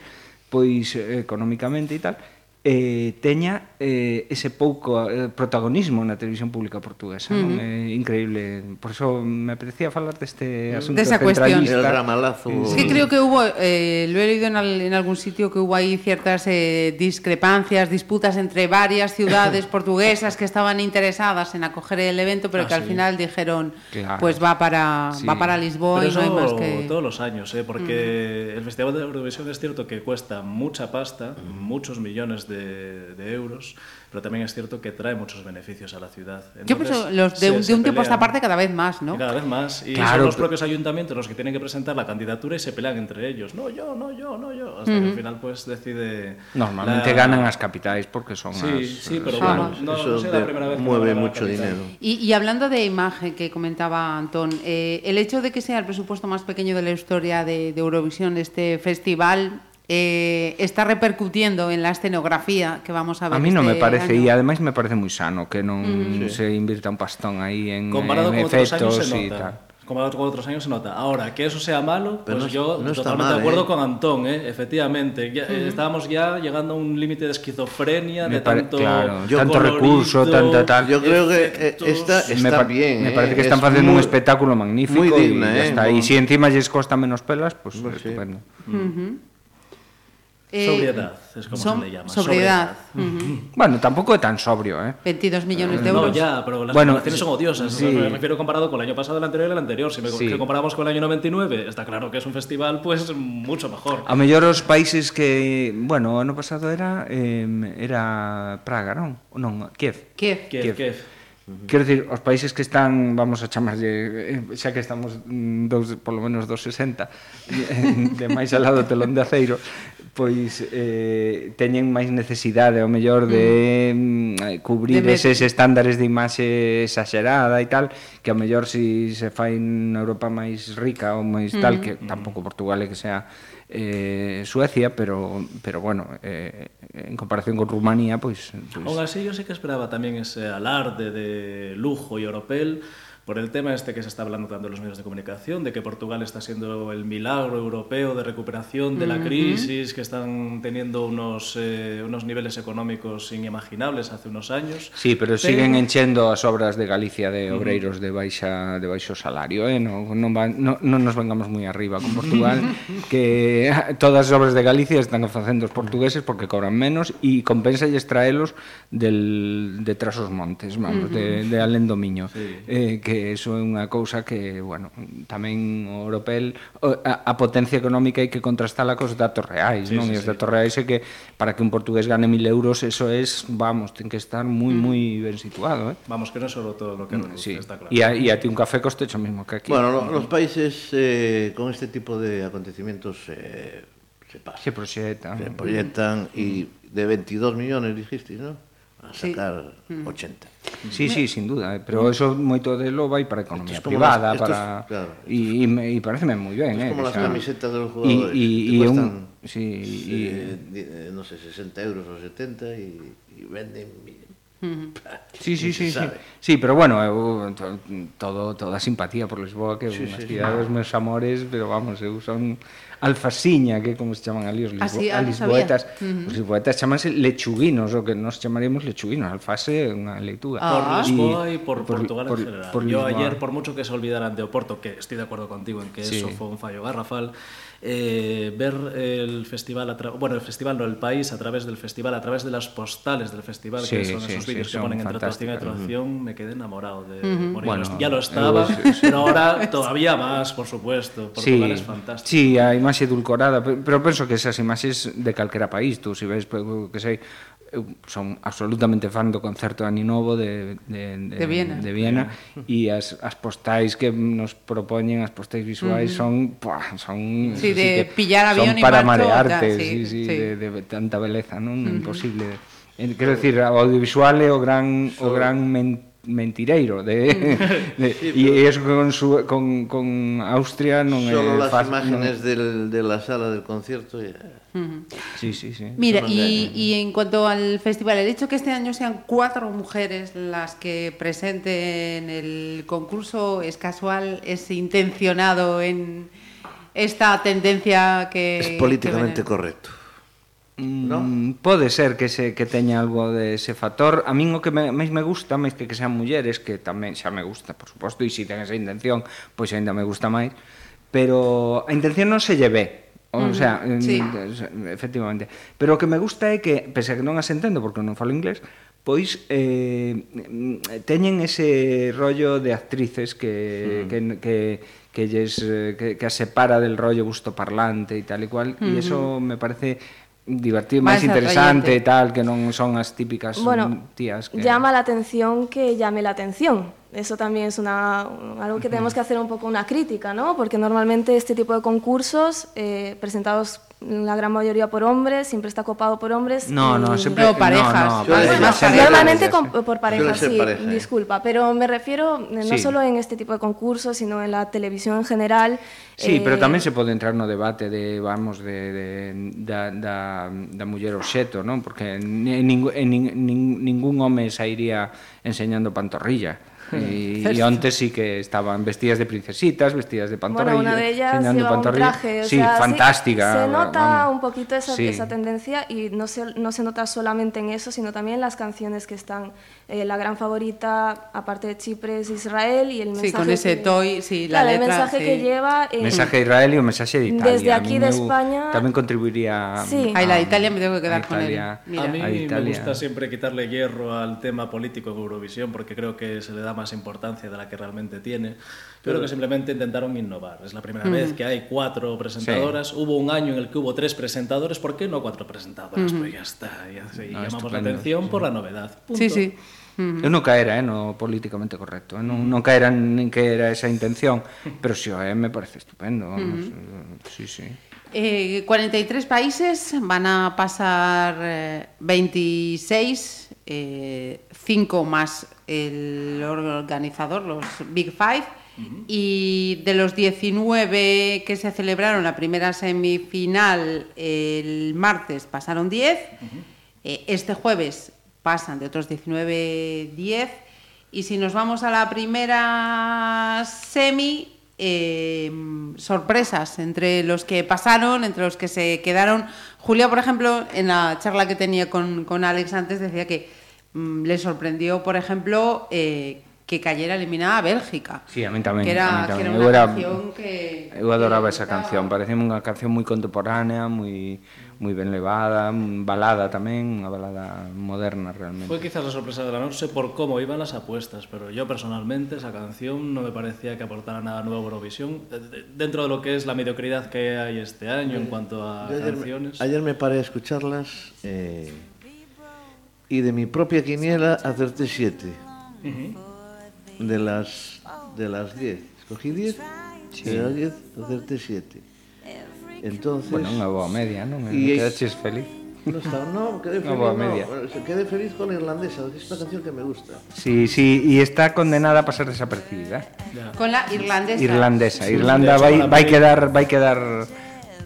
pois económicamente e tal, eh, teña eh, ese pouco eh, protagonismo na televisión pública portuguesa, uh -huh. non? É increíble. Por eso me apetecía falar deste asunto de esa cuestión. El ramalazo. Es que creo que hubo, eh, lo he leído en, al, en algún sitio, que hubo ahí ciertas eh, discrepancias, disputas entre varias ciudades <laughs> portuguesas que estaban interesadas en acoger el evento, pero ah, que al sí. final dijeron, claro. pues va para, sí. va para Lisboa pero y no hay más que... todos los años, ¿eh? porque uh -huh. el Festival de Eurovisión es cierto que cuesta mucha pasta, uh -huh. muchos millones de de, de euros pero también es cierto que trae muchos beneficios a la ciudad. Entonces, Yo pienso, los de, un, de un tiempo a esta parte cada vez más, ¿no? Cada vez más. Y claro, son los propios ayuntamientos los que tienen que presentar la candidatura y se pelean entre ellos. No, yo, no, yo, no, yo. Hasta uh -huh. que al final pues decide... Normalmente la... ganan las capitales porque son sí, más... Sí, pero bueno, no, Eso no sé la primera vez mueve mucho dinero. Y, y, hablando de imagen que comentaba Antón, eh, el hecho de que sea el presupuesto más pequeño de la historia de, de Eurovisión, este festival eh, está repercutiendo en la escenografía que vamos a ver. A mí no este me parece, año. y además me parece muy sano que no mm. se invierta un pastón ahí en, Comparado en con efectos otros años se y nota. tal. Comparado con otros años se nota. Ahora, que eso sea malo, Pero pues no, yo no totalmente mal, de acuerdo ¿eh? con Antón, ¿eh? efectivamente. Ya, Uh -huh. Estábamos ya llegando a un límite de esquizofrenia, Me de tanto, claro, yo tanto colorito, recurso, tanta tal. Yo creo que eh, esta me, está pa- bien. me ¿eh? parece que están Es haciendo muy- un espectáculo magnífico muy digna, y ya ¿eh? está. Y si encima les costa menos pelas, pues Pues sí. estupendo. Ujú. Eh, sobriedad, es como Som se le llama. Sobriedad. sobriedad. Uh -huh. Bueno, tampoco es tan sobrio, ¿eh? 22 millones de eh, euros. No, ya, pero las bueno, son odiosas. Sí. Me refiero comparado con el año pasado, el anterior y el anterior. Si me sí. que comparamos con el año 99, está claro que es un festival, pues, mucho mejor. A mellor os países que, bueno, o ano pasado era eh, era Praga, non? Non, Kiev. Kiev. Kiev, Kiev. Kiev. Quero dicir, os países que están, vamos a chamarlle, eh, xa que estamos mm, dos, polo menos 260 <laughs> de máis alado telón de aceiro, pois eh, teñen máis necesidade ao mellor de mm, mm eh, cubrir de eses estándares de imaxe exagerada e tal que ao mellor si se fai na Europa máis rica ou máis tal mm -hmm. que tampouco Portugal é que sea eh, Suecia, pero, pero bueno, eh, en comparación con Rumanía, pois... Pues, pois... Pues... Así, eu sei que esperaba tamén ese alarde de lujo e europel, por el tema este que se está hablando tanto en los medios de comunicación, de que Portugal está siendo el milagro europeo de recuperación de la crisis, que están teniendo unos, eh, unos niveles económicos inimaginables hace unos años. Sí, pero, pero... siguen enchendo as obras de Galicia de obreiros de baixa de baixo salario, eh? non, non, van, non, non nos vengamos moi arriba con Portugal, <laughs> que ah, todas as obras de Galicia están facendo os portugueses porque cobran menos e compensa extraelos del, de tras os montes, vamos, de, de Alén do Miño. Sí. Eh, que que eso é unha cousa que, bueno, tamén o Europel a, a potencia económica hai que contrastala cos datos reais, sí, non? Sí, e os datos reais é que para que un portugués gane 1000 euros, eso es, vamos, ten que estar moi mm. moi ben situado, eh? Vamos, que non é só todo lo que mm, reduce, sí. está claro. E a, y a ti un café coste o mismo que aquí. Bueno, lo, los países eh, con este tipo de acontecimientos eh, se pasan. Se proxectan. Se proyectan mm. y de 22 millones dijisteis, ¿no? A sacar mm. sí. 80. Sí, sí, sin duda, eh, pero eso moito delo vai para a economía estos privada, las, para e me e pareceme moi ben, eh. Como las camisetas de camisetas dos jugadores. E e un sí, y, eh, no sé, 60 euros ou 70 e venden Sí, sí, sí, sí. Sí, pero bueno, eu todo toda simpatía por Lisboa, que sí, unha sí, cidade sí. meus amores, pero vamos, eu son alfasiña, que é como se chaman ali os ah, lisbo, ah, Así, a lisboetas. Uh -huh. Os lisboetas chamanse lechuguinos, o que nos chamaríamos lechuguinos. Alfase é unha leituga. Ah. Por Lisboa e por, por Portugal por, en general. Por, por Yo Lisboa. ayer, por mucho que se olvidaran de Oporto, que estoy de acuerdo contigo en que sí. eso fue un fallo garrafal, eh, ver el festival, a bueno, el festival no, el país a través del festival, a través de las postales del festival, que son sí, esos sí, vídeos que ponen entre atracción y atracción, me quedé enamorado de Ujú. bueno, Bueno, ya lo- estaba, eu- sí, sí. pero ahora todavía más, por supuesto. Portugal es fantástico. Sí, a imaxe edulcorada, pe- pero penso que esas imaxes de calquera país, tú si ves, pues, que sei, eu son absolutamente fan do concerto de Aninovo de, de, de, de Viena, de Viena. E as, as postais que nos propoñen as postais visuais son pua, son sí, de que pillar avión son para y marearte tal, sí, sí, sí, sí. De, de tanta beleza non uh -huh. imposible eh, quero decir o audiovisual é o gran so, o gran mentor mentireiro de, <laughs> de e eso con su, con, con Austria non é Solo las fácil, imágenes del- de la sala del concierto. ya. non... Sí, sí, sí. Mira, no y, y en cuanto al festival, el hecho que este año sean cuatro mujeres las que presenten el concurso es casual, es intencionado en esta tendencia que... Es políticamente correcto. Mm, Pode ser que se que teña algo de ese factor. A min o que me, máis me gusta, máis que que sean mulleres, que tamén xa me gusta, por suposto, e se si ten esa intención, pois aínda me gusta máis, pero a intención non se lle ve. O uh -huh. sea, sí. efectivamente. Pero o que me gusta é que, pese a que non as entendo porque non falo inglés, pois eh, teñen ese rollo de actrices que, hmm. que, que que lles eh, que, que as separa del rollo gusto parlante e tal e cual e -hmm. e eso me parece divertido, máis, máis interesante e tal, que non son as típicas bueno, tías que... Llama a atención que llame a atención eso también es una, algo que tenemos que hacer un poco una crítica, ¿no? Porque normalmente este tipo de concursos eh, presentados la gran mayoría por hombres, siempre está copado por hombres. No, no, siempre no, parejas. No, no, parejas. parejas. Normalmente por parejas, sí, pareja, ¿eh? disculpa, pero me refiero eh, no sí. solo en este tipo de concursos, sino en la televisión en general. Sí, eh... pero tamén se pode entrar no debate de, vamos, de, de, da, da, da muller obxeto, non? Porque ning, ning, ning, ningún home sairía enseñando pantorrilla. E antes sí que estaban vestidas de princesitas, vestidas de pantorrilla, Bueno, una de ellas un traje, sí, sea, sí, fantástica. se nota vamos. un poquito esa, Sí. esa tendencia y no se, no se nota solamente en eso, sino también en las canciones que están. Eh, la gran favorita, aparte de Chipre, es Israel y el mensaje. Sí, con ese que- toy, sí, la Claro, letra, el mensaje sí. que lleva. eh, Mensaje de Israel e o mensaje de Italia. Desde A aquí de España- Tamén contribuiría... Sí. Ay, la de Italia me tengo que quedar a con él. Mira. A mí a me gusta siempre quitarle hierro al tema político en Eurovisión porque creo que se le da más importancia de la que realmente tiene. Creo que simplemente intentaron innovar. Es la primera vez que hay cuatro presentadoras. Hubo un año en el que hubo tres presentadores. ¿Por qué no cuatro presentadoras? Pues ya está. Ya, sí, No, llamamos la atención por la novedad. Punto. Sí, sí. Eu non caera, eh, no políticamente correcto, eh, non, non caera nin que era esa intención, pero si o é, me parece estupendo, vamos, eh, sí, sí. Eh, 43 países van a pasar eh, 26, eh, 5 más el organizador, los Big Five, y de los 19 que se celebraron la primera semifinal el martes pasaron 10, eh, este jueves pasan de otros 19 10, y si nos vamos a la primera semi, eh, sorpresas entre los que pasaron, entre los que se quedaron. Julia, por ejemplo, en la charla que tenía con, con Alex antes, decía que mm, le sorprendió, por ejemplo, eh, que cayera eliminada a Bélgica. Sí, a mí también. Que era, también. Que era una era, canción que... Eu adoraba que esa canción, parecía unha canción moi contemporánea, moi moi ben levada, balada tamén, unha balada moderna realmente. Foi quizás la sorpresa de la noche por como iban as apuestas, pero yo personalmente esa canción no me parecía que aportara nada nuevo a Eurovisión, eh, dentro de lo que es la mediocridad que hay este año en eh, cuanto a yo ayer, canciones. Ayer me paré a escucharlas eh, y de mi propia quiniela acerté siete. Uh -huh. De las de las 10. Escogí 10 y de las 10 acerté 7. Entonces. Bueno, unha boa media, non? Y- E quedaches feliz. No, estaba, no, quedé feliz. boa no, media. quedé feliz con la irlandesa, es una canción que me gusta. Sí, sí, e está condenada a pasar desapercibida. Con la irlandesa. Irlandesa. Sí, Irlanda vai mí- quedar vai quedar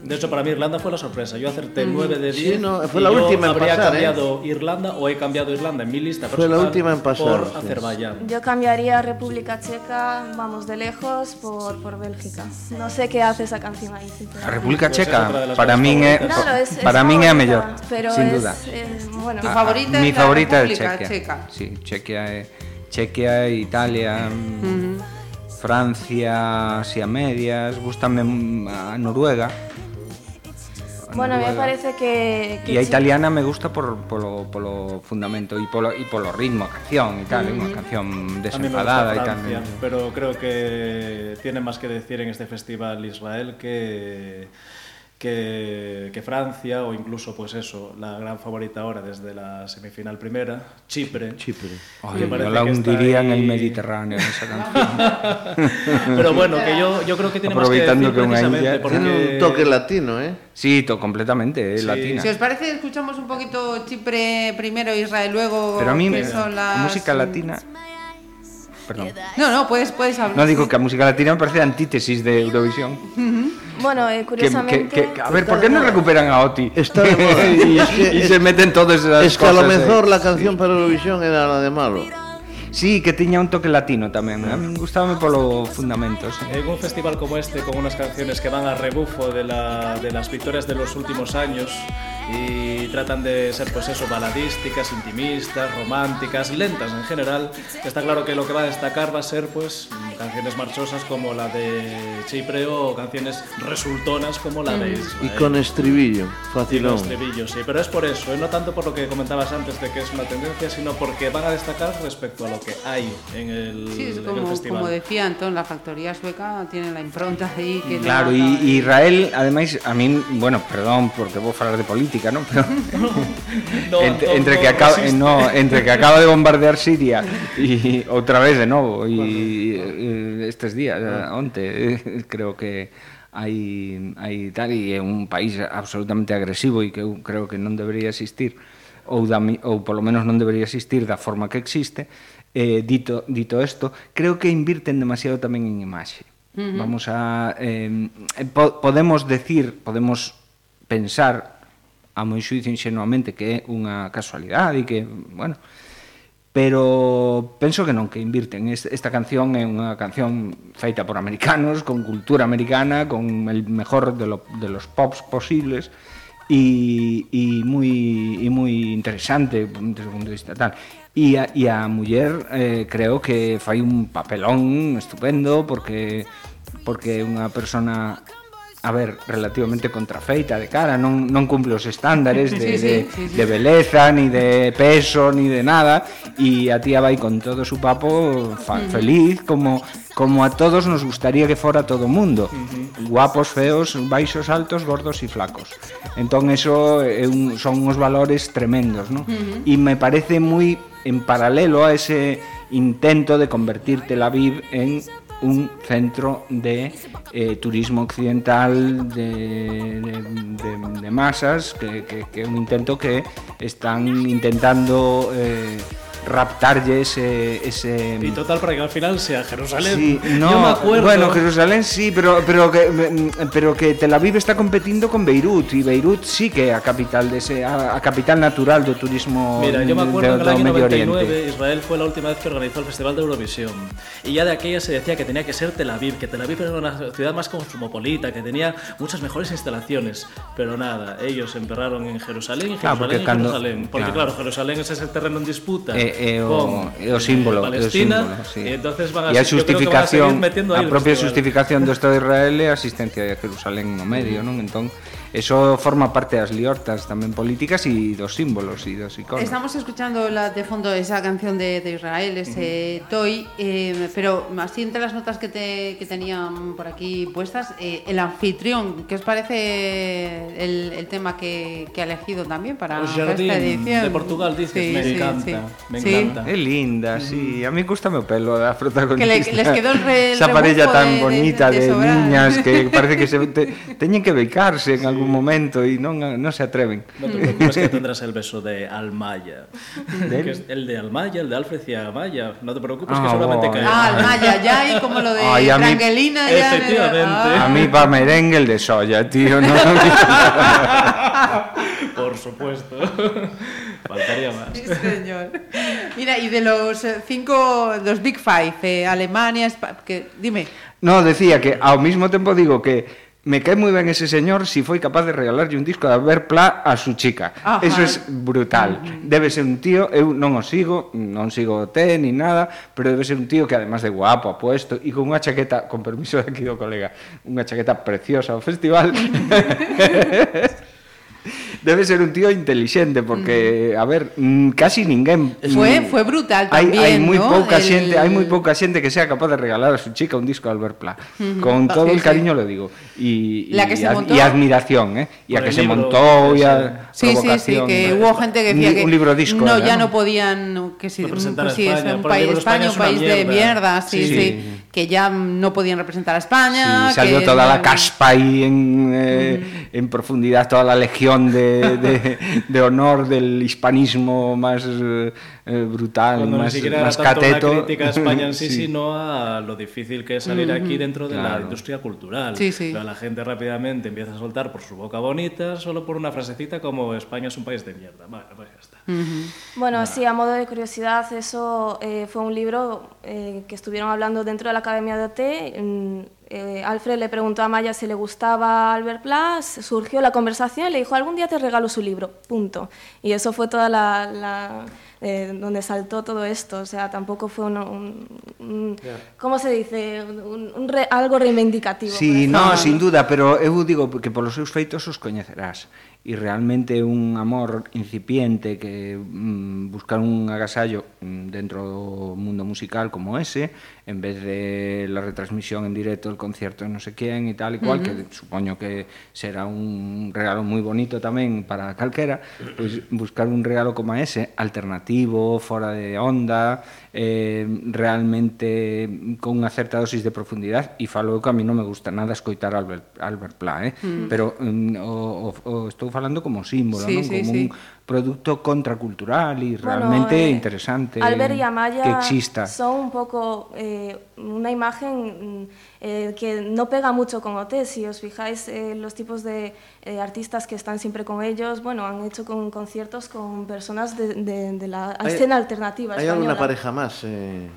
De hecho, para mí Irlanda fue la sorpresa. Yo acerté 9 de 10. Sí, no, fue la última en habría pasar, cambiado Irlanda o he cambiado Irlanda en mi lista Fue la última en pasar, por sí. Azerbaiyán. Yo cambiaría República Checa, vamos de lejos, por, por Bélgica. No sé qué hace esa canción ahí. A sinceramente. República Pues es Checa, las para. Claro, es- es para a favorita, mellor, pero sin es- duda. es- bueno. Tu A- favorita mi es la favorita República Chequia. Checa. Sí, Chequia é Chequia, Italia, mm, Francia, así a medias, gustame mm, a Noruega. Bueno, a mí me parece que... que E a italiana me gusta por polo, polo fundamento e polo, e polo ritmo, a canción e tal, é unha canción desenfadada e tal. Pero creo que tiene más que decir en este festival Israel que, que, que Francia o incluso, pues eso, la gran favorita ahora desde la semifinal primera, Chipre. Chipre. Ay, que parece la que está hundiría en ahí- el Mediterráneo esa <laughs> canción. Pero bueno, que yo, yo creo que tiene más que decir que precisamente porque... Tiene un toque latino, ¿eh? Sí, to, completamente, é Sí. latina. Si os parece, escuchamos un poquito Chipre primero, Israel luego. Pero a mí son las... música latina... Perdón. No, no, puedes, puedes hablar. No digo que a música latina me parece antítesis de Eurovisión. Bueno, eh, Que, curiosamente... que, que- a ver, ¿por qué no recuperan a Oti? Está de moda. <laughs> y, Es que- y se meten todas esas Es que a lo eh. mejor la canción para Eurovisión era la de Malo. Sí, que tiña un toque latino tamén. A mí gustábame polo fundamento, sí. En un festival como este, con unas canciones que van a rebufo de, la, de las victorias de los últimos años y tratan de ser, pues eso, baladísticas, intimistas, románticas, lentas en general, está claro que lo que va a destacar va a ser, pues, canciones marchosas como la de Chipre o canciones resultonas como la de Israel. Y con estribillo, Y los facilón. estribillos, sí, pero es por eso, ¿eh? no tanto por lo que comentabas antes de que es una tendencia, sino porque van a destacar respecto a lo que hay en el, Sí, es en el como, festival. como decía Antón, la factoría sueca tiene la impronta ahí que no Claro, e de- e Israel, ademais, a min, bueno, perdón, porque vou falar de política, política. Pero <laughs> no, entre, no, entre no, que acaba no, entre que acaba de bombardear Siria e outra vez de novo e eh, estes días eh, onte eh, creo que hai hai tal e é un país absolutamente agresivo e que eu creo que non debería existir ou da, ou polo menos non debería existir da forma que existe. Eh, dito dito isto, creo que invirten demasiado tamén en imaxe. Uh -huh. Vamos a eh, po podemos decir, podemos pensar a moi xuicio ingenuamente que é unha casualidade e que, bueno, pero penso que non que invirten. Esta canción é unha canción feita por americanos con cultura americana con el mejor de, lo, de los pops posibles e, e moi e moi interesante desde o punto de vista tal. E a, e a muller eh, creo que fai un papelón estupendo porque porque é unha persona a ver, relativamente contrafeita de cara, non, non cumple os estándares de, sí, sí, de, sí, sí. de beleza, ni de peso, ni de nada, e a tía vai con todo su papo fa, uh feliz, como, como a todos nos gustaría que fora todo o mundo. Mm-hmm. Guapos, feos, baixos, altos, gordos e flacos. Entón, eso é un, son uns valores tremendos, non? Uh. E me parece moi en paralelo a ese intento de convertir Tel Aviv en un centro de eh, turismo occidental de, de, masas que, un intento que están intentando eh, raptarlle ese, ese Y total, para que al final sea Jerusalén. Sí, no, Yo me acuerdo. bueno, Jerusalén sí, pero pero que mm, pero que Tel Aviv está competindo con Beirut y Beirut sí que é a capital de ese a, a capital natural do turismo Mira, yo me acuerdo de- que en el año Medio 99 Oriente. Israel fue la última vez que organizó el Festival de Eurovisión. Y ya de aquella se decía que tenía que ser Tel Aviv, que Tel Aviv era una ciudad más cosmopolita, que tenía muchas mejores instalaciones. Pero nada, ellos se emperraron en Jerusalén Jerusalén porque y cando- Jerusalén. Porque claro. claro. Jerusalén es ese terreno en disputa É, é o, é eh, o símbolo, Palestina, é o símbolo, sí. E entonces van a, e a xustificación, a, a propia justificación do Estado de Israel é a asistencia de Jerusalén no medio, non? Entón, eso forma parte das liortas tamén políticas e dos símbolos e dos iconos. Estamos escuchando la, de fondo esa canción de, de Israel, ese Toy, eh, pero así entre las notas que, te, que tenían por aquí puestas, eh, el anfitrión, ¿qué os parece el, el tema que, que ha elegido también para, O para Jardín esta edición? de Portugal, dices, Sí, me sí, encanta, sí. me encanta. É linda, sí. A mí gusta o pelo da protagonista. Que le- les quedó el re- el <laughs> Esa parella rebufo tan de- de- bonita de de, sobrar. niñas que <laughs> parece que se te, teñen que beicarse en algún algún momento y non, non se atreven. No te preocupes que tendrás el beso de Almaya. Que es el de Almaya, el de Alfred y Amaya. No te preocupes que Ah, solamente bueno. cae. Ah, el Maya, ya, y como lo de Ay, a mí- ya. Efectivamente. Ah. A mí va merengue el de soya, tío. No, <laughs> Por supuesto. <laughs> Faltaría más. Sí, señor. Mira, y de los eh, cinco, los Big Five, eh, Alemania, Espa- que, dime. no, decía que ao mismo tempo digo que me cae moi ben ese señor si foi capaz de regalarlle un disco de Albert Pla a su chica. Ajá. Eso es brutal. Mm, mm. Debe ser un tío, eu non o sigo, non sigo o té ni nada, pero debe ser un tío que además de guapo, apuesto e con unha chaqueta, con permiso de aquí do colega, unha chaqueta preciosa ao festival. <laughs> Debe ser un tío inteligente porque, a ver, mm, casi ninguén Fue, mm, fue brutal Hai, también, ¿no? pouca El- xente, hai moi pouca xente que sea capaz de regalar a su chica un disco de Albert Pla. Con todo Sí, el sí. cariño lo digo. Y, La que y se ad- montó- y admiración, ¿eh? Y a que se libro, montó y a Sí, sí, sí, que hubo gente que decía un, que un libro disco no, ya no podían, que si, pues sí, es un país, España, España un país de mierda. mierda, sí, Sí. Que ya no podían representar a España. Sí, salió que toda la caspa ahí en, eh, en profundidad, toda la legión de, de, <laughs> de honor del hispanismo más eh, brutal, Cuando ni más, siquiera era más tanto cateto. una crítica a España en sí, <laughs> Sí. sino a lo difícil que es salir aquí dentro de la Claro. industria cultural. Sí, sí. La gente rápidamente empieza a soltar por su boca bonita solo por una frasecita como España es un país de mierda. Bueno, pues ya está. Bueno, sí, a modo de curiosidad, eso eh, fue un libro eh, que estuvieron hablando dentro de la Academia de OT. Mm, eh, Alfred le preguntó a Maya si le gustaba Albert Plas, surgió la conversación y le dijo, algún día te regalo su libro, punto. Y eso fue toda la... la- eh, donde saltó todo esto. O sea, tampoco fue un, un, un ¿cómo se dice? Un, re, algo reivindicativo. Sí, no, sin duda, pero eu digo que polos seus feitos os coñecerás e realmente un amor incipiente que mm, buscar un agasallo mm, dentro do mundo musical como ese, en vez de la retransmisión en directo del concierto de no sé quién e tal e cual, uh -huh. que supoño que será un regalo moi bonito tamén para calquera, pois pues, buscar un regalo como ese, alternativo, fora de onda, eh, realmente con unha certa dosis de profundidade e falo que a mí non me gusta nada escoitar Albert, Albert Pla, eh? mm. pero mm, o, o, o estou falando como símbolo, sí, non? Sí, como sí. un producto contracultural Bueno, realmente eh, interesante Albert y Amaya que exista. son un poco eh, una imagen mm, eh, que no pega mucho con OT. Si os fijáis, eh, los tipos de eh, artistas que están siempre con ellos, bueno, han hecho con conciertos con personas de, de- de la Hay- escena alternativa ¿Hay alguna pareja más eh,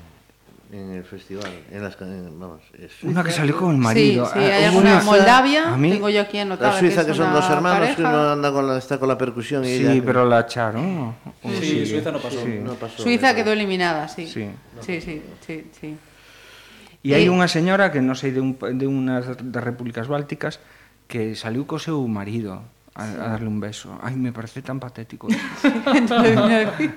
en el festival. En las, en, vamos, una que salió con el marido. Sí, sí hay ah, una, una, Moldavia, mí, tengo yo aquí anotada. La Suiza, que, es que son dos hermanos, pareja. que uno anda con la, está con la percusión. Y sí, ella, pero la echaron. Sí, sigue? Suiza no pasó. No pasó Suiza quedó eliminada, sí. Sí, no. sí, sí, sí. E hai unha señora que non sei de, un, de unas das repúblicas bálticas que saliu co seu marido a, a darle un beso. Ai, me parece tan patético. <laughs>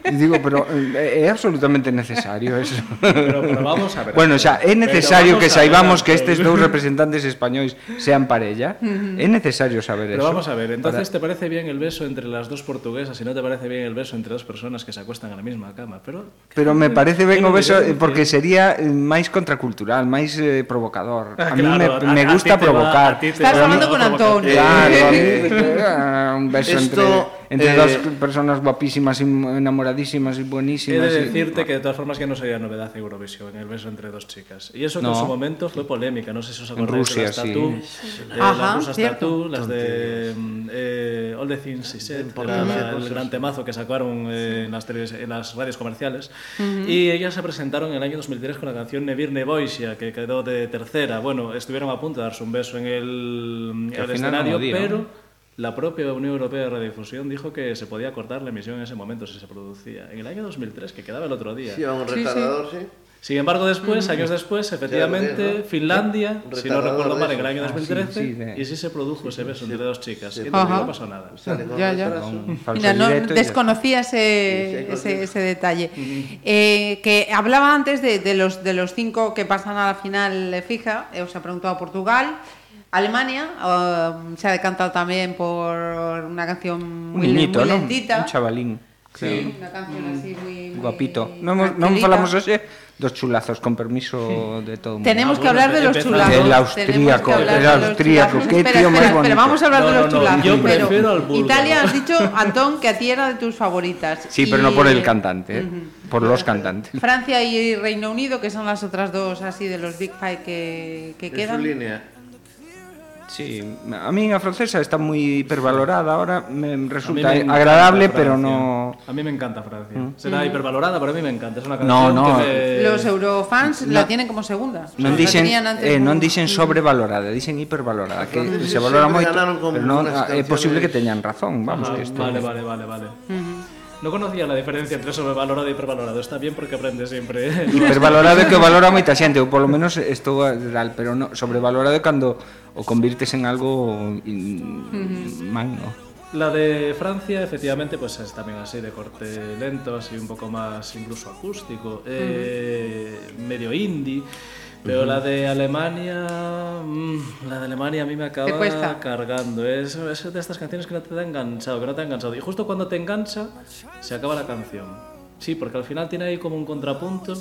e <laughs> digo, pero eh, é absolutamente necesario eso. Pero, pero vamos a ver. Bueno, xa, é Pero necesario que saibamos que Ángel. estes dous <laughs> representantes españois sean parella. É necesario saber Pero eso. vamos a ver, entonces para- te parece bien el beso entre las dos portuguesas y no te parece bien el beso entre dos personas que se acuestan en la misma cama, pero Pero me parece ben Tiene o beso eh, porque sería eh, máis contracultural, máis eh, provocador. Ah, a mí claro, me, me a- a gusta va- provocar. a ti te Estás va hablando con provocar. Antonio. Claro, a mí, Un beso esto, entre, entre eh, dos personas guapísimas y enamoradísimas y He buenísimas. de y- decirte que de todas formas que no sería novedad Eurovisión, el beso entre dos chicas. Y eso que No. en su momento fue polémica, no sé si os En acordáis Rusia, de las sí. Tatú, eh, Ajá, las rusas. Tatú, las de eh, All the Things Said, el gran temazo que sacaron eh, en, las en las radios comerciales. Y ellas se presentaron en el año 2003 con la canción Nevir Nevoisia, que quedó de tercera. Bueno, estuvieron a punto de darse un beso en el, en el no escenario, dieron. pero... La propia Unión Europea de Radiodifusión dijo que se podía cortar la emisión en ese momento si se producía. En el año 2003, que quedaba el otro día. Sí, un Sí, sí. retardador, sí. Sin embargo, después, años después, efectivamente, ¿no? Finlandia, si no recuerdo mal, en el año eso. Ah, sí, 2013, sí, de- y sí se produjo ese beso entre dos chicas. sí. Y entonces Ajá. no pasó nada. Ya, ya. Mira, no desconocía ese, ese, detalle. Eh, que hablaba antes de, de los, de los cinco que pasan a la final fija, eh, os ha preguntado Portugal, Alemania, eh, se ha decantado también por una canción Un muy, niñito, muy ¿no? lentita. Un chavalín. Sí, una canción así muy, muy Guapito. Non tranquilita. falamos hoxe dos chulazos, con permiso de todo mundo. Tenemos que hablar de los chulazos. El austríaco, el austríaco, qué Espera, tío más espera, bonito. vamos a hablar No, de no, los no, chulazos. yo pero prefiero al búlgaro. Italia has dicho, Antón, que a ti era de tus favoritas. Sí, pero no por el eh, cantante, ¿eh? por los cantantes. Francia y Reino Unido, que son las otras dos así de los Big Five que, que En su quedan. línea. Sí, a min a francesa está moi hipervalorada ahora, me resulta me agradable, pero no A mí me encanta Francia. ¿Mm? Será mm. hipervalorada, pero a mí me encanta, es una canción no, no. que me... Los eurofans no. la tienen como segunda. Non dicen eh, non dicen sobrevalorada, dicen hipervalorada, que sí, se valora moito, pero non é ah, posible que teñan razón, vamos, Ajá, que isto Vale, vale, vale, vale. Uh -huh. No conocía la diferencia entre sobrevalorado e hipervalorado. Está bien porque aprende siempre. Hipervalorado é que valora moita xente, ou polo menos estou, pero no, sobrevalorado é cando o convirtes en algo in, magno. La de Francia, efectivamente, pues es también así de corte lento, así un poco más incluso acústico, eh, medio indie. Pero la de Alemania, mm, la de Alemania a mí me acaba cargando. Es, es de estas canciones que no te da enganchado, que no te ha enganchado. Y justo cuando te engancha, se acaba la canción. Sí, porque al final tiene ahí como un contrapunto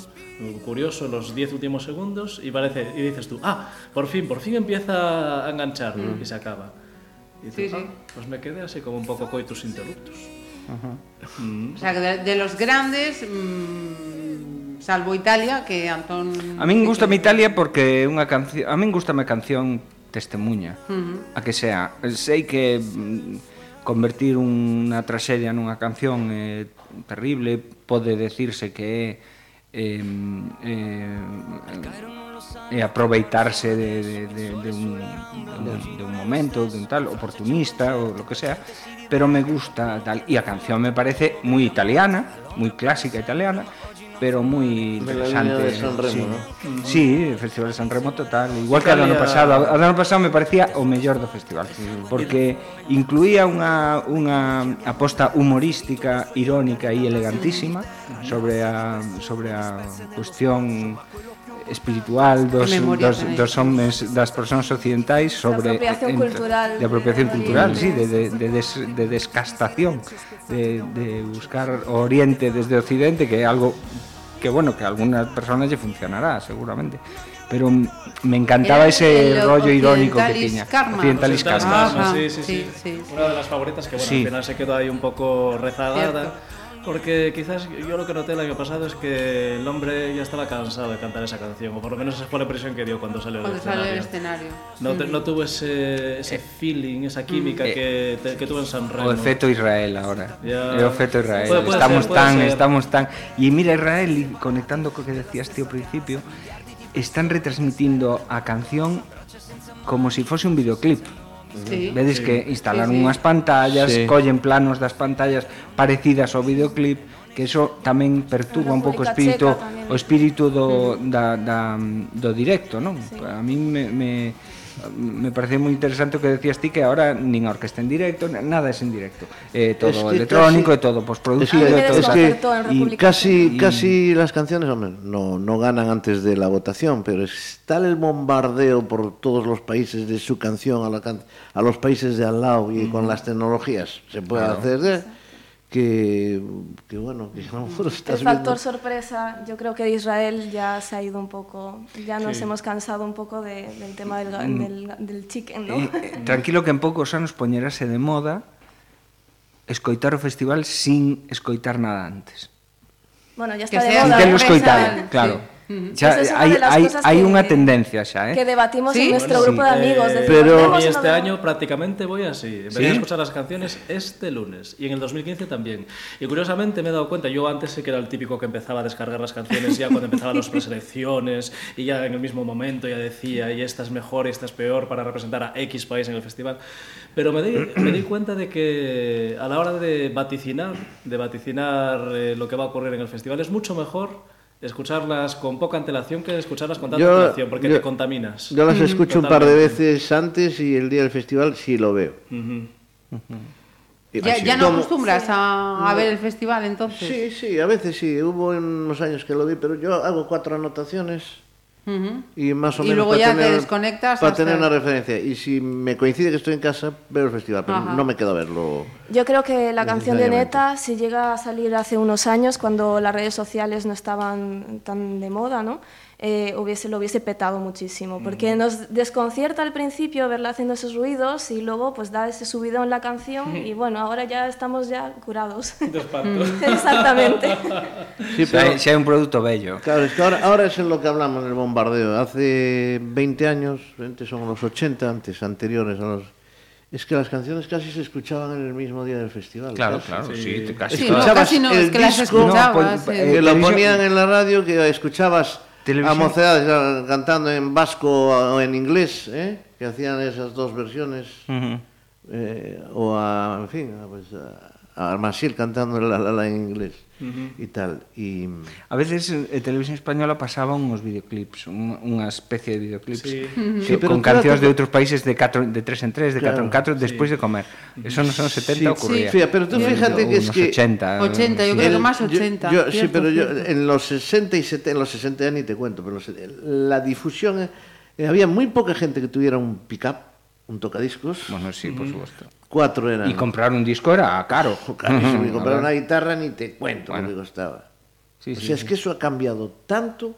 curioso en los 10 últimos segundos y parece y dices tú, ah, por fin, por fin empieza a enganchar mm. y se acaba. Y dices, ah, sí, sí. Ah, pues me quedé así como un poco coitus interruptus. Ajá. Mm. O sea, que de, de los grandes, mmm, salvo Italia, que Antón... A min gusta Italia porque unha canción... A min gusta a canción Testemunha, uh -huh. a que sea. Sei que mm, convertir unha traxedia nunha canción eh, terrible, pode decirse que é eh, eh, eh, aproveitarse de, de, de, de, un, de, un, de un momento, de un tal, oportunista o lo que sea, pero me gusta tal. Y a canción me parece muy italiana, muy clásica italiana, pero moi interesante. De San Remo, sí. ¿no? Sí, o Festival de San Remo total, igual que, que había... o ano pasado. O ano pasado me parecía o mellor do festival, porque incluía unha unha aposta humorística, irónica e elegantísima sobre a sobre a cuestión espiritual dos, memoria, dos, tamén. dos homes das persoas occidentais sobre de apropiación entre, cultural de apropiación cultural, sí, de, de, de, des, de descastación de, de buscar o oriente desde o occidente que é algo que bueno, que a algunas personas lle funcionará seguramente pero me encantaba El- ese el rollo irónico que Occidentalis tiña Karma. Occidentalis Karma. Sí, sí, sí, sí, sí, sí. Una de las favoritas que bueno, Sí. al final se quedó ahí un poco rezagada. Cierto. Porque quizás yo lo que noté el año pasado es que el hombre ya estaba cansado de cantar esa canción, o por lo menos esa fue la impresión que dio cuando salió del escenario. Sale del escenario. No, mm. te, no tuvo ese, ese eh, feeling, esa mm, química eh, que, te, que, tuvo en San Remo. O efecto Israel ahora. Ya. El efecto Israel. Puede, puede estamos ser, tan, ser. estamos tan. Y mira, Israel, conectando con lo que decías, tío, al principio, están retransmitiendo a canción como si fuese un videoclip. Sí. Vedes sí. que instalan sí, sí. unhas pantallas, sí. collen planos das pantallas parecidas ao videoclip, que eso tamén perturba un pouco o espírito o espírito do, da, da, do directo, non? Sí. A mí me, me me parecía moi interesante o que decías ti que ahora nin a orquesta en directo, nada es en directo. Eh, todo Es que electrónico, casi- é todo Es postproducido, que, Hay é todo es que y casi, casi las canciones hombre, no, no ganan antes de la votación, pero es tal el bombardeo por todos los países de su canción a, la can- a los países de al lado y con las tecnologías se puede hacer ¿eh? que, que bueno, que no mm. <laughs> estás El factor viendo. sorpresa, yo creo que de Israel ya se ha ido un poco, ya nos sí. hemos cansado un poco de, del tema del, mm. del, del chicken, ¿no? E, eh, <laughs> eh, tranquilo que en poucos anos poñerase de moda escoitar o festival sin escoitar nada antes. Bueno, ya está que de moda. Sin que ¿eh? no escoitado, claro. Sí. Ujú. Xa, Esa es una hai, de las hai, cosas hai que- unha tendencia xa, eh? Que debatimos ¿Sí? en nuestro Bueno, grupo de sí. amigos. Eh, pero- "Vemos Y o este vemos?". año prácticamente voy así. Empecé ¿Sí? a escuchar las canciones este lunes y en el 2015 también. Y curiosamente me he dado cuenta, yo antes sí que era el típico que empezaba a descargar las canciones ya cuando empezaban las preselecciones y ya en el mismo momento ya decía, y esta es mejor y esta es peor para representar a X país en el festival. Pero me di, me di cuenta de que a la hora de vaticinar, de vaticinar eh, lo que va a ocurrir en el festival, es mucho mejor escucharlas con poca antelación que escucharlas con tanta Yo- antelación, porque yo- te contaminas. Yo las escucho un par de veces antes y el día del festival sí lo veo. Ya, ya no acostumbras a, a ver el festival entonces. Sí, sí, a veces sí. Hubo unos años que lo vi, pero yo hago cuatro anotaciones Y más o Y menos luego para ya te tener, desconectas Para hasta- tener una referencia. Y si me coincide que estoy en casa, veo el festival, pero Ajá. no me quedo a verlo. Yo creo que la canción de. Neta, si llega a salir hace unos años, cuando las redes sociales no estaban tan de moda, ¿no? Eh, hubiese, lo hubiese petado muchísimo, porque nos desconcierta al principio verla haciendo esos ruidos y luego pues da ese subidón la canción y <laughs> bueno, ahora ya estamos ya curados. <laughs> <laughs> Exactamente. Sí, Si hai, si hai un produto bello. Claro, es que ahora, ahora es en lo que hablamos en el bombardeo. Hace 20 años, 20 son los 80, antes, anteriores a los... Es que las canciones casi se escuchaban en el mismo día del festival. Claro, casi. claro, sí, te- casi Sí, no, casi no, el es que las disco, escuchabas. pues, eh. que lo ponían en la radio, que escuchabas a Televisión. mocedades ah, cantando en vasco o en inglés, ¿eh? que hacían esas dos versiones, eh, o a, en fin, a, pues, a, a cantando la, la, la en inglés y tal. Y, A veces en Televisión Española pasaban unos videoclips, un- unha especie de videoclips Sí. que- Sí, pero con claro cancións que- de outros países de, catro, de 3 en 3, de Claro. 4 en 4, despois de comer. Eso nos anos 70 Sí, ocurría. sí, pero tú fíjate que es que- 80. 80, yo sí. creo que El- más yo- 80. yo- sí, cierto, pero yo en los 60 y 70, en los 60 ya ni te cuento, pero los- la difusión, eh, había muy poca gente que tuviera un pick-up, un tocadiscos. Bueno, sí, por supuesto. Cuatro eran. Y comprar un disco era caro. Carísimo. Y comprar una guitarra ni te cuento bueno. lo que costaba. Sí, o sea, sí, es sí. que eso ha cambiado tanto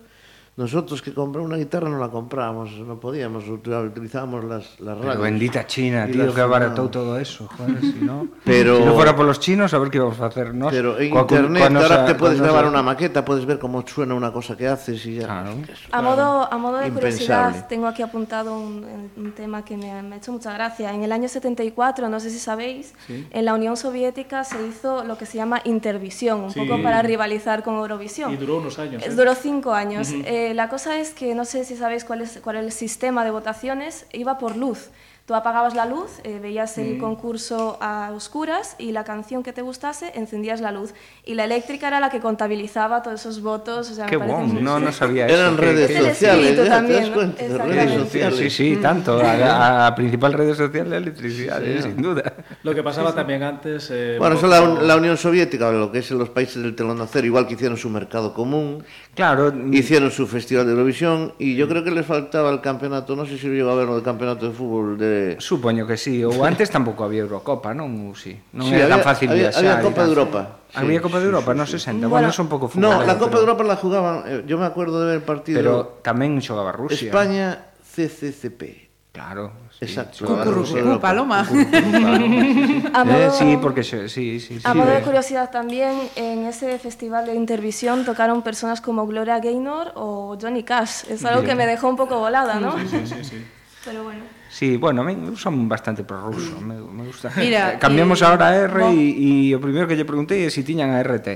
Nosotros que comprar una guitarra no la comprábamos, no podíamos, util- utilizábamos las, las Pero radios. bendita China, tío, que fumábamos. todo eso, joder, si no... <laughs> Pero- Si no fuera por los chinos, a ver qué íbamos a hacer nos. Pero en internet ahora te puedes grabar una maqueta, puedes ver cómo suena una cosa que haces y ya. Claro. A modo, a modo de Impensable. curiosidad, tengo aquí apuntado un, un tema que me ha, me ha hecho mucha gracia. En el año 74, no sé si sabéis, en la Unión Soviética se hizo lo que se llama Intervisión, un Sí. poco para rivalizar con Eurovisión. Y duró unos años. Eh, ¿eh? Duró cinco años. Eh, la cosa es que no sé si sabéis cuál es, cuál es el sistema de votaciones, iba por luz. Tú apagabas la luz, eh, veías el concurso a oscuras y la canción que te gustase, encendías la luz. Y la eléctrica era la que contabilizaba todos esos votos. O sea, Qué muy- no, no sabía <laughs> eso. Eran redes El sociales, ya, ¿te también, das ¿no? cuenta? Redes sociales. Sí, sí, tanto. <laughs> A, a principal rede social de electricidad, eh, sin duda. Lo que pasaba también antes... eh, Bueno, un eso la, poco- la Unión Soviética, lo que es en los países del telón de acero, igual que hicieron su mercado común, Claro, hicieron su festival de Eurovisión y yo creo que les faltaba el campeonato, no sé si lo llegó a ver, el campeonato de fútbol de... supoño que sí. Ou <laughs> antes tampouco había Eurocopa, non? Sí. Non Sí, era tan había- fácil había- viaxar. había Copa de Europa, sí, había Copa de sí, Europa, sí, non sí. 60. Bueno, Bueno, eso un pouco No, la Copa de pero- Europa la jugaban, eh, yo me acuerdo de ver el partido Pero tamén xogaba Rusia. España CCCP. Claro. Sí, Exacto. Cucurrucú, paloma. <laughs> A Eh, modo- sí, porque sí, sí, sí. A modo de curiosidad también, en ese festival de Intervisión tocaron personas como Gloria Gaynor o Johnny Cash. Es algo que me dejó un poco volada, ¿no? Sí, sí, sí. Pero bueno. Sí, bueno, men, eu son bastante prorruso, me, me gusta. Mira, eh, Cambiamos eh, ahora a R e y o primeiro que lle preguntei é se si tiñan a RT.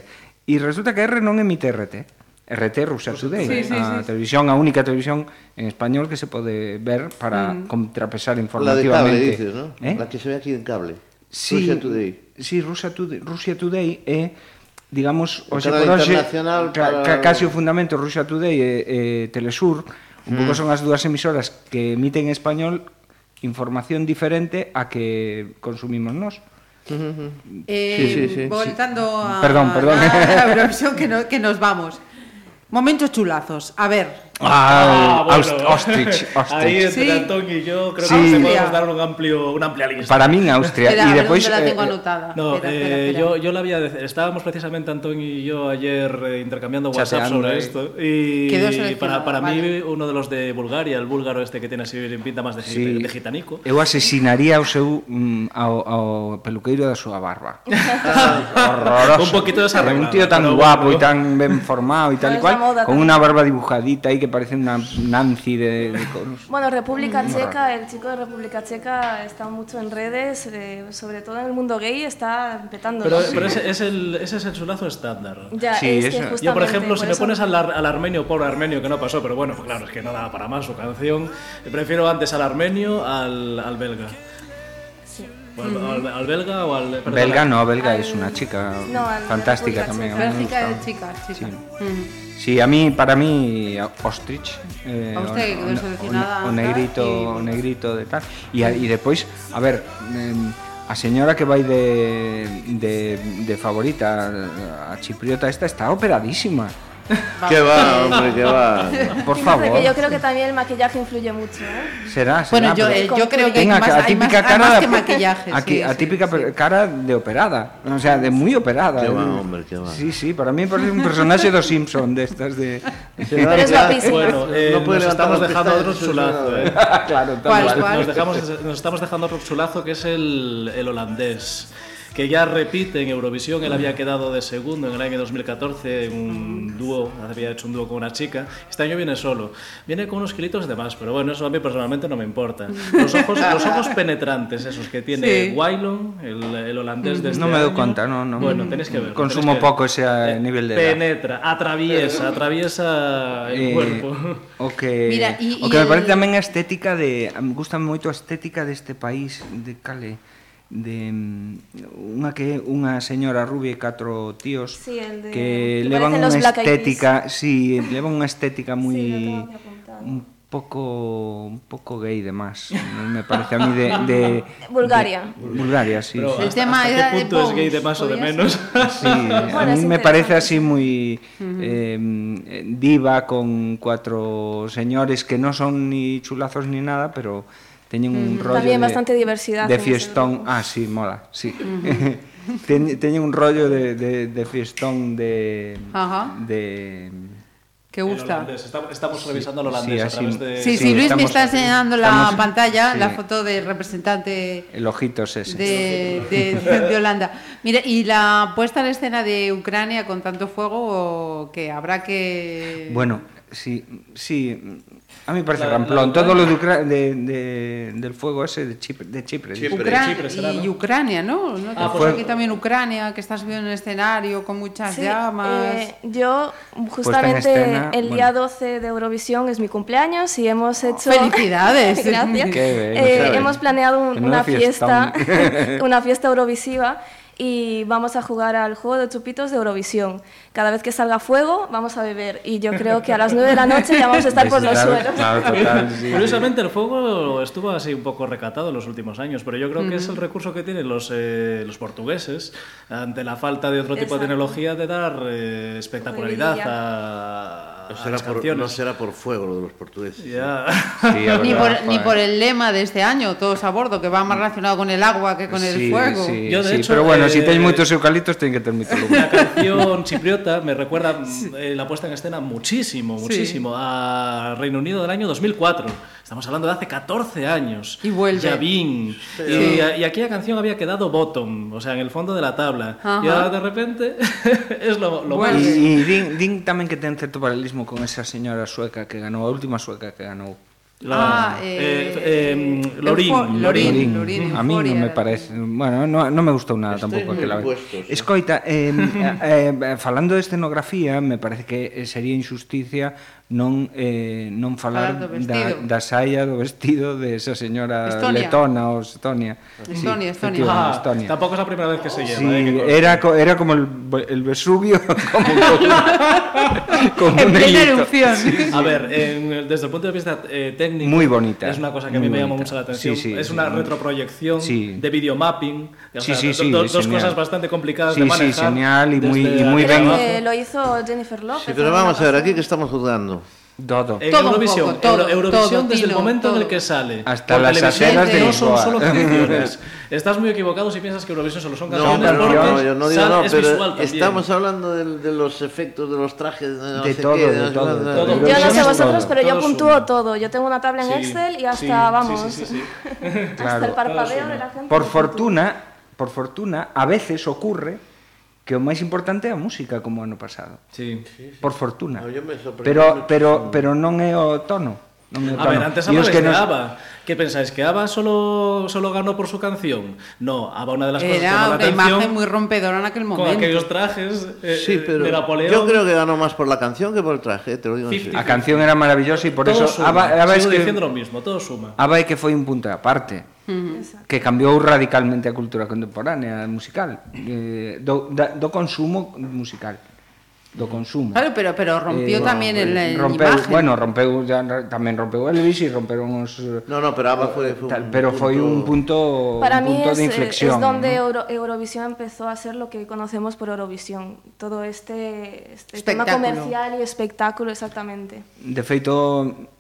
E resulta que R non emite RT. RT Rusia Today, sí, sí, a sí. televisión, a única televisión en español que se pode ver para mm. contrapesar informativamente. La de cable, dices, ¿no? ¿Eh? La que se ve aquí en cable. Sí, Russia Today. Sí, Rusia Today, Rusia Today é digamos, o se internacional ca, para... casi o fundamento Rusia Today e, e Telesur, un mm. pouco son as dúas emisoras que emiten en español información diferente a que consumimos nós. Eh, Sí, sí, sí, voltando a, Perdón, perdón. a Eurovisión, <laughs> que, no- que nos vamos. Momentos chulazos. A ver, Ah, bueno. Aust- Ostrich, <laughs> Ahí Ostrich. entre Sí. Antón y yo creo Sí. que Austria. podemos dar un amplio, una amplia lista. Para min Austria espera, e depois dónde la tengo eh, anotada. No, Espera, espera, eh, espera. Yo, yo la había de- estábamos precisamente Antón y yo ayer eh, intercambiando WhatsApp Chateando, sobre eh. esto y Quedó seleccionada, para, para mí vale. uno de los de Bulgaria, el búlgaro este que tiene así pinta más de, Sí. de gitanico. Eu asesinaría o seu mm, ao, ao peluqueiro da súa barba. <laughs> Horroroso. Un poquito desarreglada, Un tío tan guapo bueno. y tan ben formado y tal y No cual, con una barba dibujadita ahí que parece una Nancy de, de coros. Bueno, República Checa, el chico de República Checa está mucho en redes, eh, sobre todo en el mundo gay, está petando. Pero, pero ese, es el, ese es el sulazo estándar. Ya, Sí, es que Yo, por ejemplo, si me pones al, al armenio, pobre armenio, que no pasó, pero bueno, claro, es que no daba para más su canción. Prefiero antes al armenio al, al belga. Al, al- al belga o al... perdona. Belga no, belga es una chica No, al- fantástica también. Bélgica chicas, chica. Sí. Mm. Sí, a mí, para mí, Ostrich, eh, o, o, o, negrito, o negrito de tal. E, e depois, a ver, eh, a señora que vai de, de, de favorita, a chipriota esta, está operadísima. <laughs> Que va, hombre, que va. <laughs> Por favor. que yo creo que también el maquillaje influye mucho, ¿eh? Será, será. Bueno, yo, eh, yo creo que hay Venga, más, a hay más, típica hay cara más de- que <laughs> maquillaje. Aquí, sí, a sí, cara de operada, o sea, de muy operada. Que va, Eh, hombre, que va. Sí, sí, para mí parece un personaje de Simpson de estas de Pero es guapísimo. Bueno, eh, No nos estamos dejando otro chulazo, eh. claro. Nos, dejamos, nos estamos dejando otro chulazo que es el, el holandés, que ya repite en Eurovisión. Él había quedado de segundo en el año 2014 en un dúo, había hecho un dúo con una chica. Este año viene solo. Viene con unos kilitos de más, pero bueno, eso a mí personalmente no me importa. Los ojos, los ojos penetrantes, esos que tiene sí. Wylon, el, el, holandés de este No me doy año. cuenta, no, no. Bueno, tenéis que ver. Consumo que ver. poco ese eh, eh nivel de. Penetra, edad. atraviesa, atraviesa el eh, cuerpo. O que, Mira, y, o que y me el... parece tamén a estética de. Me gusta moito a estética deste país de Cale de mm, unha que unha señora rubia e catro tíos sí, de, que levan unha estética, si, sí, levan unha estética moi sí, un pouco un pouco gay de más, me parece a mí de, de <laughs> Bulgaria. De, Bulgaria, sí. Pero hasta, tema hasta que punto de es gay de más o de menos? Sí, a <laughs> mí me parece así moi uh -huh. eh, diva con cuatro señores que non son ni chulazos ni nada, pero teñen un rollo También de, bastante diversidad de fiestón. Ah, sí, mola, sí. <laughs> Ten- teñen un rollo de, de, de fiestón de Ajá. de Que El gusta. Estamos, estamos revisando el Sí, holandés a así- través de... Sí, Sí, sí, Luis me está enseñando la estamos- pantalla, sí. la foto del representante el ojitos ese. de, de- de Holanda. Mira, y la puesta en escena de Ucrania con tanto fuego que habrá que... Bueno, sí, sí. A mí me parece La- ramplón. la Todo lo de, Ucrania- Ucra- de, de- del fuego ese de Chipre. De Chipre, Chipre. Ucra- Chipre será, y. Ucrania, ¿no? ¿No? Ah, Pues pues- aquí también Ucrania, que estás viendo un escenario con muchas Sí, llamas. eh, yo justamente escena, el bueno. día 12 de Eurovisión es mi cumpleaños y hemos hecho... ¡Felicidades! <laughs> Gracias. Qué bien, Eh, hemos planeado un- una fiesta, <laughs> una fiesta eurovisiva y vamos a jugar al juego de chupitos de Eurovisión. Cada vez que salga fuego, vamos a beber y yo creo que a las 9 de la noche ya vamos a estar por los Claro, suelos. Claro, total, <laughs> sí. Curiosamente, el fuego estuvo así un poco recatado en los últimos años, pero yo creo que es el recurso que tienen los, eh, los portugueses ante la falta de otro tipo de tecnología de dar eh, espectacularidad a, No será, las por, canciones. no será por fuego lo de los portugueses. Ya. Sí, <laughs> Ni por, ni por el lema de este año, todos a bordo, que va más relacionado con el agua que con el Sí, fuego. Sí, Yo, de sí, hecho, pero bueno, si eh, tenéis moitos eucaliptos, ten que moito lume. La canción chipriota me recuerda <laughs> eh, la puesta en escena muchísimo, muchísimo a Reino Unido del año 2004. Estamos hablando de hace 14 años. Y vuelve. Yavin. Sí, y, eh, aquí y, aquella canción había quedado bottom, o sea, en el fondo de la tabla. Ajá. Y ahora de repente <laughs> es lo, lo. Más. Y, y din, din, tamén que ten certo paralelismo con esa señora sueca que ganou, a última sueca que ganou. La, ah, eh, eh, eh, Lorín, Lorín, Lorín, Lorín, Lorín. A mí non me parece, bueno, non no me gustou nada Estáis tampouco aquela vez. Escoita, <laughs> eh, eh, falando de escenografía, me parece que eh, sería injusticia non eh, non falar da, vestido. da saia do vestido de esa señora Estonia. letona ou Estonia. Estonia, Estonia. efectivamente, Ah, Estonia. tampoco es la primera vez que se lleva. Sí, eh, era, co- era como el, el Vesubio, <laughs> como, como En plena erupción. A ver, en- desde el punto de vista eh, técnico, Muy bonita, Es una cosa que a mí me llama bonita. mucho la atención. Sí, sí, es sí, una retroproyección Sí. de videomapping. o Sí, sea, sí, do- sí, do- dos genial. cosas bastante complicadas Sí, de sí, manejar. genial y muy- y muy abajo. que lo hizo Jennifer López. Sí, pero vamos a ver, aquí que estamos jugando. Todo. En Todo Eurovisión, poco, todo, Euro- Eurovisión todo, desde el Tino, momento en el que sale. Hasta por las aceras de no son solo <laughs> canciones. Estás muy equivocado si piensas que Eurovisión solo son No, canciones. pero porque no, yo no digo no, es pero estamos hablando del- de, los efectos de los trajes, de, no De sé todo, qué, de no todo, de. Yo no sé vosotros, todo. pero yo puntúo suma. todo. Yo tengo una tabla en Sí, Excel y hasta, sí, vamos, sí, sí, sí. <laughs> hasta Claro. el parpadeo de la gente. Por fortuna, por fortuna, a veces ocurre que o máis importante é a música como ano pasado. Sí, sí, sí. Por fortuna. No, me pero pero pero non é o tono. Non me a ver, antes hablabas que nos... de ABBA. ¿Qué pensáis? ¿Que ABBA solo, solo ganó por su canción? No, ABBA una de las era cosas que llamó la atención... Era imagen muy rompedora en aquel momento. Con aquellos trajes eh, sí, eh, pero de Napoleón. Yo creo que ganó más por la canción que por el traje, te lo digo 50, en serio. La canción era maravillosa y por todo eso... Suma. ABBA, ABBA Sigo es que, diciendo lo mismo, todo suma. ABBA é que foi un punto aparte. Que cambiou radicalmente a cultura contemporánea musical eh, do, da, do consumo musical do consumo. Claro, pero pero rompió eh, tamén el, el rompeu, imagen. Bueno, rompeu ya, tamén rompeu Elvis e romperon os No, no, pero ABBA eh, foi un tal, pero foi un punto Para un punto mí es, de eh, inflexión. Es donde ¿no? Euro, Eurovisión empezó a ser lo que conocemos por Eurovisión, todo este este tema comercial y espectáculo exactamente. De feito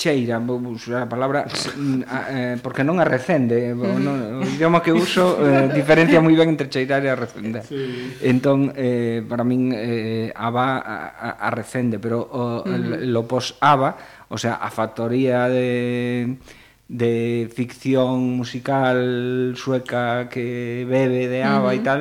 cheira, vou usar a palabra eh, porque non a recende, eh, non, o idioma que uso <laughs> eh, diferencia moi ben entre cheirar e a recender. Sí. Entón, eh, para min eh, aba a, a recende, pero o, uh -huh. lo pos aba, o sea, a factoría de de ficción musical sueca que bebe de aba uh -huh. e tal,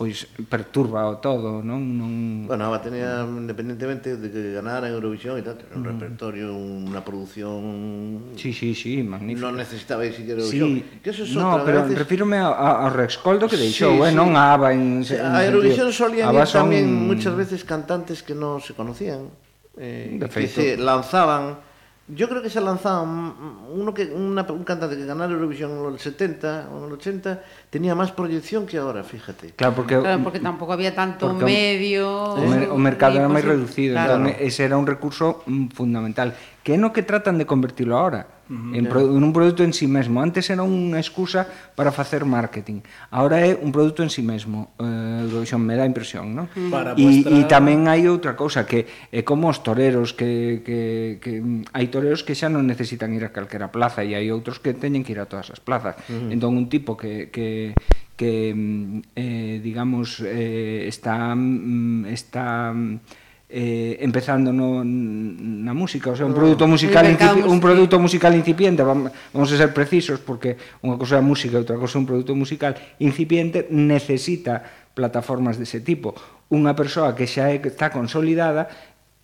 pois perturba o todo, non? non... Bueno, Ava tenía, independentemente de que ganara en Eurovisión e tal, un mm. repertorio, unha produción... Sí, sí, sí, magnífico. Non necesitaba ir siquiera Eurovisión. Sí. Que eso es no, pero veces... refírome ao rescoldo que deixou, sí, eh, sí. non a Ava en, sí, en A Eurovisión solían ir son... tamén muchas veces cantantes que non se conocían. Eh, que se lanzaban Yo creo que se lanzaban mm, uno que una, un cantante que ganara Eurovisión en los 70 o en los 80 tenía más proyección que ahora, fíjate. Claro, porque Claro, porque tampouco había tanto porque medio... o mercado era posi- reducido, Claro. entón ese era un recurso mm, fundamental, que é no que tratan de convertilo ahora en, pro, en un produto en sí mesmo. Antes era unha excusa para facer marketing. Ahora é un produto en sí mesmo. Eh, xo me dá impresión, non? Para e, mostrar... e tamén hai outra cousa que é como os toreros que, que, que mm, hai toreros que xa non necesitan ir a calquera plaza e hai outros que teñen que ir a todas as plazas. Uh -huh. Entón un tipo que que que mm, eh, digamos eh, está mm, está eh, empezando no, na música, o sea, un oh, produto musical incipi un produto musical incipiente, vamos a ser precisos porque unha cousa é a música e outra cousa é un produto musical incipiente necesita plataformas dese tipo. Unha persoa que xa é, está consolidada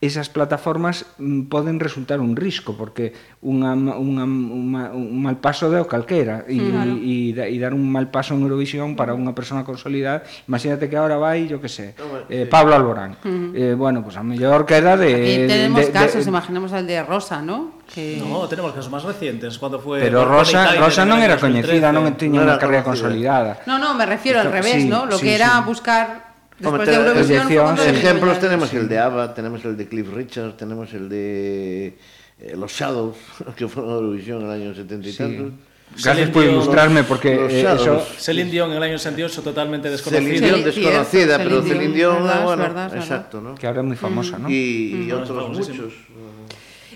esas plataformas mm, poden resultar un risco porque unha, unha, unha, un mal paso de o calquera e, claro. e, e dar un mal paso en Eurovisión para unha persona consolidada imagínate que ahora vai, yo que sé eh, Pablo Alborán uh eh, bueno, pues a mellor queda de... Aquí tenemos de, casos, de, imaginemos al de Rosa, ¿no? Que... No, tenemos casos más recientes cuando fue Pero Rosa, Rosa non era coñecida, non tiña no unha carreira consolidada. No, no, me refiero Esto, al revés, sí, ¿no? Lo sí, que era sí. buscar después Hombre, de Eurovisión. sí. se Ejemplos tenemos el de ABBA, tenemos el de Cliff Richards, tenemos el de eh, Los Shadows, <laughs> que fue en Eurovisión en el año 70 y Sí. tantos. Gracias Celine por Dion, ilustrarme porque eh, eso Celine Dion en el año 68 totalmente Celine desconocida. Dion Sí, desconocida, pero Celine Celine Dion, Dion, verdad, es bueno, verdad, es exacto, ¿no? que ahora é moi famosa, ¿no? Y, y Mm. otros muchos.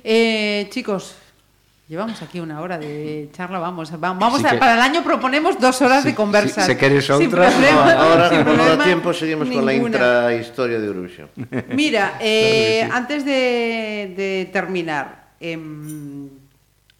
Eh, chicos, llevamos aquí una hora de <laughs> charla, vamos, va- vamos Sí a, que- para el año proponemos dos horas de Sí, conversa. sí, si queréis Sin otra, No, <laughs> ahora, no da tiempo, seguimos con la intrahistoria de Eurovisión. <laughs> Mira, eh, antes de, de terminar, em,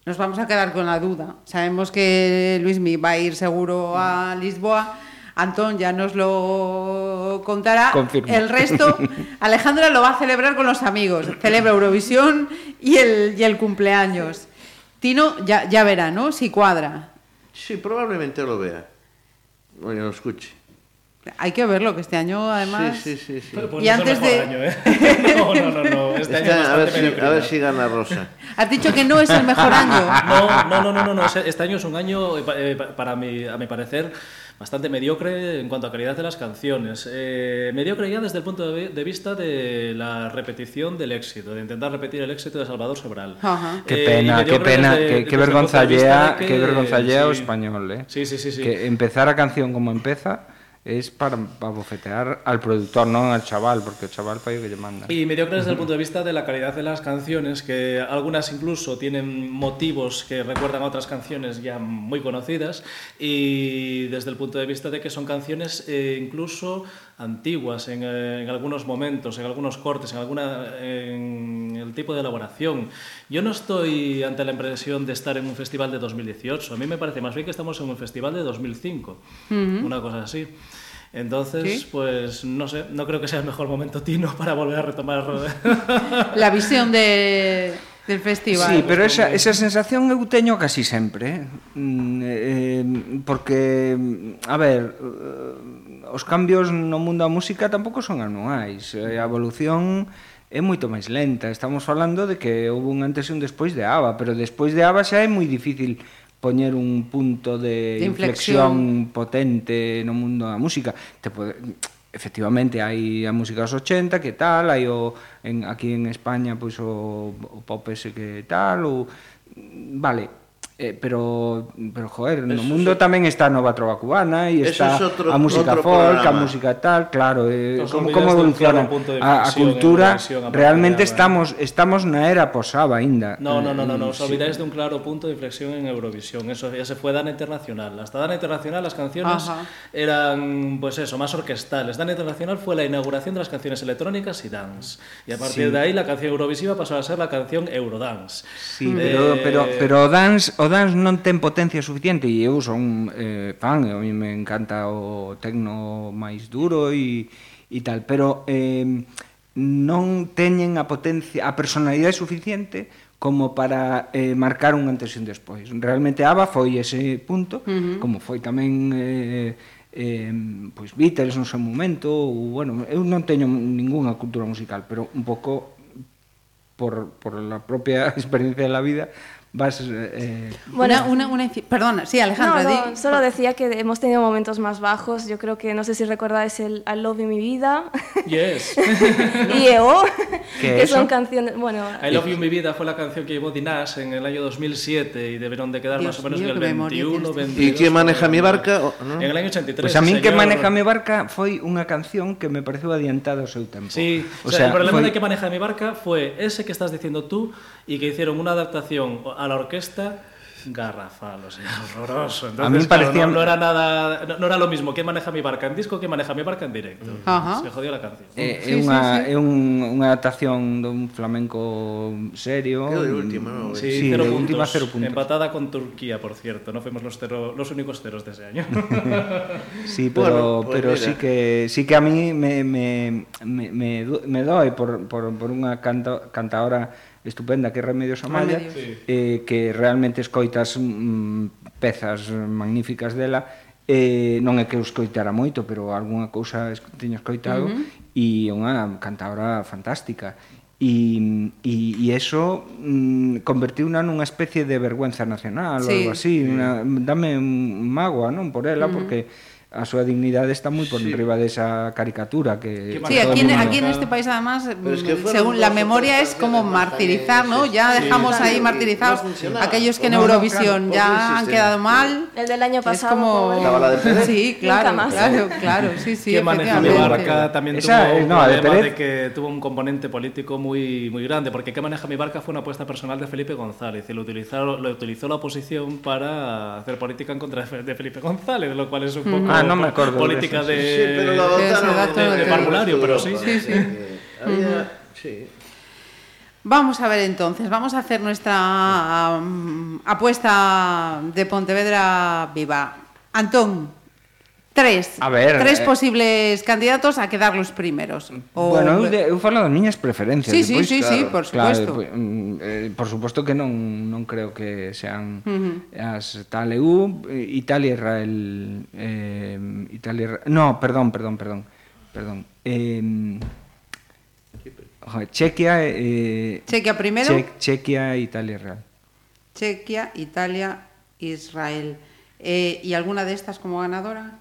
nos vamos a quedar con la duda. Sabemos que Luismi va a ir seguro a Lisboa. Antón ya nos lo contará. Confirmo. El resto, Alejandra lo va a celebrar con los amigos. Celebra Eurovisión y el, y el cumpleaños. Tino ya, ya verá, ¿no? Si cuadra. Sí, probablemente lo vea. Oye, lo escuche. Hay que verlo, que este año además... Sí, sí, sí. sí. Pero pues Y no antes mejor de- año, ¿eh? <laughs> No, no, no, no. Este año Este- es a, ver si, a ver si gana Rosa. Has dicho que no es el mejor <laughs> año. No, no, no, no, no, no. Este año es un año, eh, eh, pa- para mi, a mi parecer, bastante mediocre en cuanto a calidad de las canciones. Eh, mediocre ya desde el punto de, vi- de vista de la repetición del éxito, de intentar repetir el éxito de Salvador Sobral. Ajá. Qué Eh, pena, qué pena, desde- qué, qué vergonza que- qué vergonza sí. español, eh. Sí, sí, sí, sí. Que empezar a canción como empieza es para, para bofetear al productor, non al chaval, porque o chaval fai o que lle manda. Y mediocre desde el punto de vista de la calidad de las canciones, que algunas incluso tienen motivos que recuerdan a otras canciones ya muy conocidas, y desde el punto de vista de que son canciones eh, incluso antiguas en, eh, en algunos momentos, en algunos cortes, en, alguna, en el tipo de elaboración. Yo no estoy ante la impresión de estar en un festival de 2018, a mí me parece más bien que estamos en un festival de 2005, una cosa así. Entonces, ¿Sí? pues no sé, no creo que sea el mejor momento, Tino, <laughs> para volver a retomar. <laughs> La visión de, del festival. Sí, pero esa, esa sensación eu teño casi sempre, eh? Eh, porque, a ver, eh, os cambios no mundo da música tampouco son anuais. Eh, a evolución é moito máis lenta. Estamos falando de que houve un antes e un despois de ABBA, pero despois de ABBA xa é moi difícil poñer un punto de, de inflexión. inflexión potente no mundo da música. Te pode, efectivamente hai a música dos 80 que tal, hai o en aquí en España pois o, o pop ese que tal ou vale, Eh, pero, pero joder, no Eso mundo so- tamén está a nova trova cubana e Eso está es outro- a música folk, a programa. música tal, claro, eh, como, como de un evoluciona claro punto de a, a inflexión en cultura, a realmente estamos estamos na era posaba aínda. No, no, no, no, no, os Sí. olvidáis de un claro punto de inflexión en Eurovisión. Eso ya se fue Dana Internacional. Hasta Dana Internacional las canciones Ajá. eran, pues eso, más orquestales. Dana Internacional fue la inauguración de las canciones electrónicas y dance. Y a partir Sí. de ahí la canción Eurovisiva pasó a ser la canción Eurodance. Sí, pero, Eh, pero, pero o dance, o Codans non ten potencia suficiente e eu son eh, fan, a mí me encanta o tecno máis duro e, e tal, pero eh, non teñen a potencia, a personalidade suficiente como para eh, marcar un antes e un despois. Realmente ABBA foi ese punto, uh -huh. como foi tamén eh, eh, pois Beatles no seu momento, ou, bueno, eu non teño ningunha cultura musical, pero un pouco por, por la propia <laughs> experiencia de la vida, vas eh, Una, una, una inci- perdona, sí, Alejandra, No, di. no, solo decía que hemos tenido momentos más bajos. Yo creo que, no sé si recordáis el I Love You Mi Vida Yes. <laughs> y EO, ¿Qué que eso? son canciones, bueno... I Love You Mi Vida fue la canción que llevó Dinas en el año 2007 y debieron de quedar Dios más o menos mío, en el qué memoria 21, tienes tú. 22. ¿Y quién maneja mi barca? O- no? En el año 83. Pois a que señor. maneja mi barca foi unha canción que me pareceu adiantada ao seu tempo. Sí, o sea, el problema de que maneja mi barca fue ese que estás diciendo tú y que hicieron una adaptación a la orquesta garrafal, o sea, <laughs> horroroso. Entonces, a mí me parecía... Claro, no, no, era nada, no, no, era lo mismo que maneja mi barca en disco que maneja mi barca en directo. Uh -huh. Se jodió la canción. É, eh, sí, é unha, sí, sí. é un, unha adaptación dun flamenco serio. Quedou de última, ¿no? Sí, sí cero, de puntos, última cero puntos. Empatada con Turquía, por cierto. No fuimos los, cero, los únicos ceros de ese año. <laughs> sí, pero, bueno, pues pero mira. sí, que, sí que a mí me, me, me, me, me doy por, por, por unha canta, cantadora estupenda que Remedios Amaya sí. eh, que realmente escoitas mm, pezas magníficas dela eh, non é que eu escoitara moito, pero algunha cousa teño escoitado uh -huh. e é unha cantadora fantástica e, e, e eso mm, convertiuna nunha especie de vergüenza nacional sí. ou algo así, sí. una, dame un mágoa non por ela, uh -huh. porque a súa dignidade está moi por Sí. enriba desa caricatura que Sí, aquí en, aquí en este país además, es que mm, según la memoria es como martirizar, ¿no? Ya sí. dejamos Sí, ahí martirizados no aquellos que en No, Eurovisión ya por han quedado mal. El del año Es pasado, como... pobre. Estaba la de Pérez. Sí, claro, más. claro, claro, sí, sí, que maneja mi efectivamente. barca también Esa, tuvo un no, la de de, que tuvo un componente político muy, muy grande, porque que maneja mi barca fue una apuesta personal de Felipe González y lo utilizó, lo utilizó la oposición para hacer política en contra de Fe- de Felipe González, lo cual es un poco Ah, no me acuerdo política de, sí. Pero la votaron dato de, parvulario, pero sí. Sí, sí. Había, sí. Vamos a ver entonces, vamos a hacer nuestra mm, apuesta de Pontevedra viva. Antón, tres. A ver, tres eh, posibles candidatos a quedar los primeros. O- Bueno, eu, de, eu falo das miñas preferencias. Sí, sí, sí, sí, por supuesto. despois, mm, eh, por suposto que non, non creo que sean as tal EU, Italia, Israel, eh, Italia, no, perdón, perdón, perdón, perdón. Eh, joder, Chequia, eh, Chequia primero. Che- Chequia, Italia, Israel. Chequia, Italia, Israel. Eh, ¿Y alguna de estas como ganadora?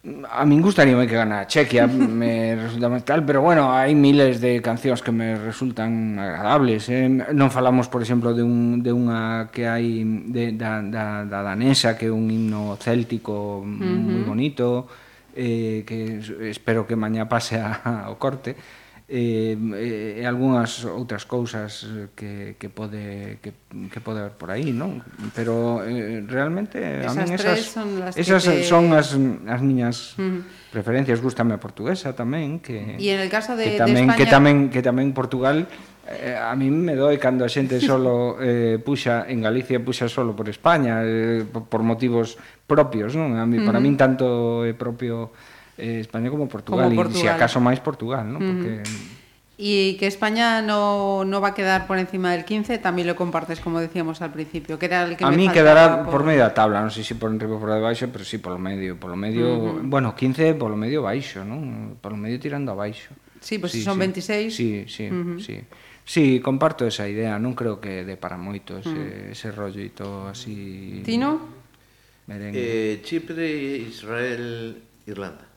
A min gustaríame que gana Chequia, me resulta máis tal, pero bueno, hai miles de cancións que me resultan agradables. Eh? Non falamos, por exemplo, de, un, de unha que hai de, da, da, da danesa, que é un himno céltico moi bonito, eh, que espero que mañá pase a, ao corte eh, e, e algunhas outras cousas que, que pode que, que pode haber por aí, non? Pero eh, realmente esas a min esas son as esas te... son as as miñas uh -huh. preferencias, gústame a portuguesa tamén que E en el caso de que tamén de España... que tamén que tamén Portugal eh, a mí me doi cando a xente <laughs> solo eh, puxa en Galicia puxa solo por España eh, por, por motivos propios, non? A mí, uh -huh. Para min tanto é propio eh, España como Portugal, como Portugal. e se acaso máis Portugal, non? Mm. Porque... Y que España no, no, va a quedar por encima del 15, también lo compartes, como decíamos al principio, que era el que... A me mí quedará por... por... medio da tabla, non sei se si por enriba por debaixo, pero sí polo medio, polo medio, uh -huh. bueno, 15 polo medio baixo, non? Polo medio tirando abaixo. Sí, pues sí, son sí. 26. Sí, sí, uh -huh. sí. Sí, comparto esa idea, non creo que dé para moito ese, uh -huh. ese rollito así... Tino? Merengue. Eh, Chipre, Israel, Irlanda.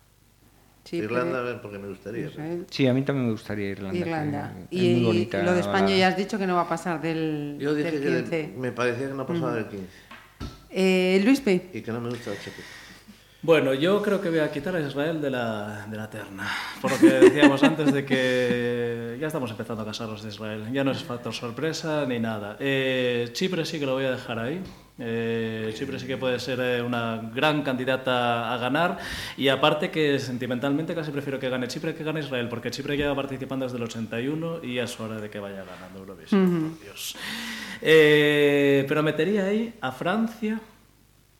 Chipre, Irlanda, porque me gustaría. Israel. Sí, a mí también me gustaría Irlanda. Irlanda. que es Y muy bonita. lo de España la- ya has dicho que no va a pasar del, Yo dije del que 15. me parecía que no pasaba del 15 Eh, Luispe, y que no me gusta el Chepe. Bueno, yo creo que voy a quitar a Israel de la, de la terna. Por lo que decíamos <laughs> antes de que ya estamos empezando a casarlos de Israel. Ya no es factor sorpresa ni nada. Eh, Chipre sí que lo voy a dejar ahí. Eh, Chipre sí que puede ser eh, una gran candidata a ganar y aparte que sentimentalmente casi prefiero que gane Chipre que gane Israel porque Chipre lleva participando desde el 81 y ya es hora de que vaya ganando Eurovisión, por Dios. Eh, pero metería ahí a Francia,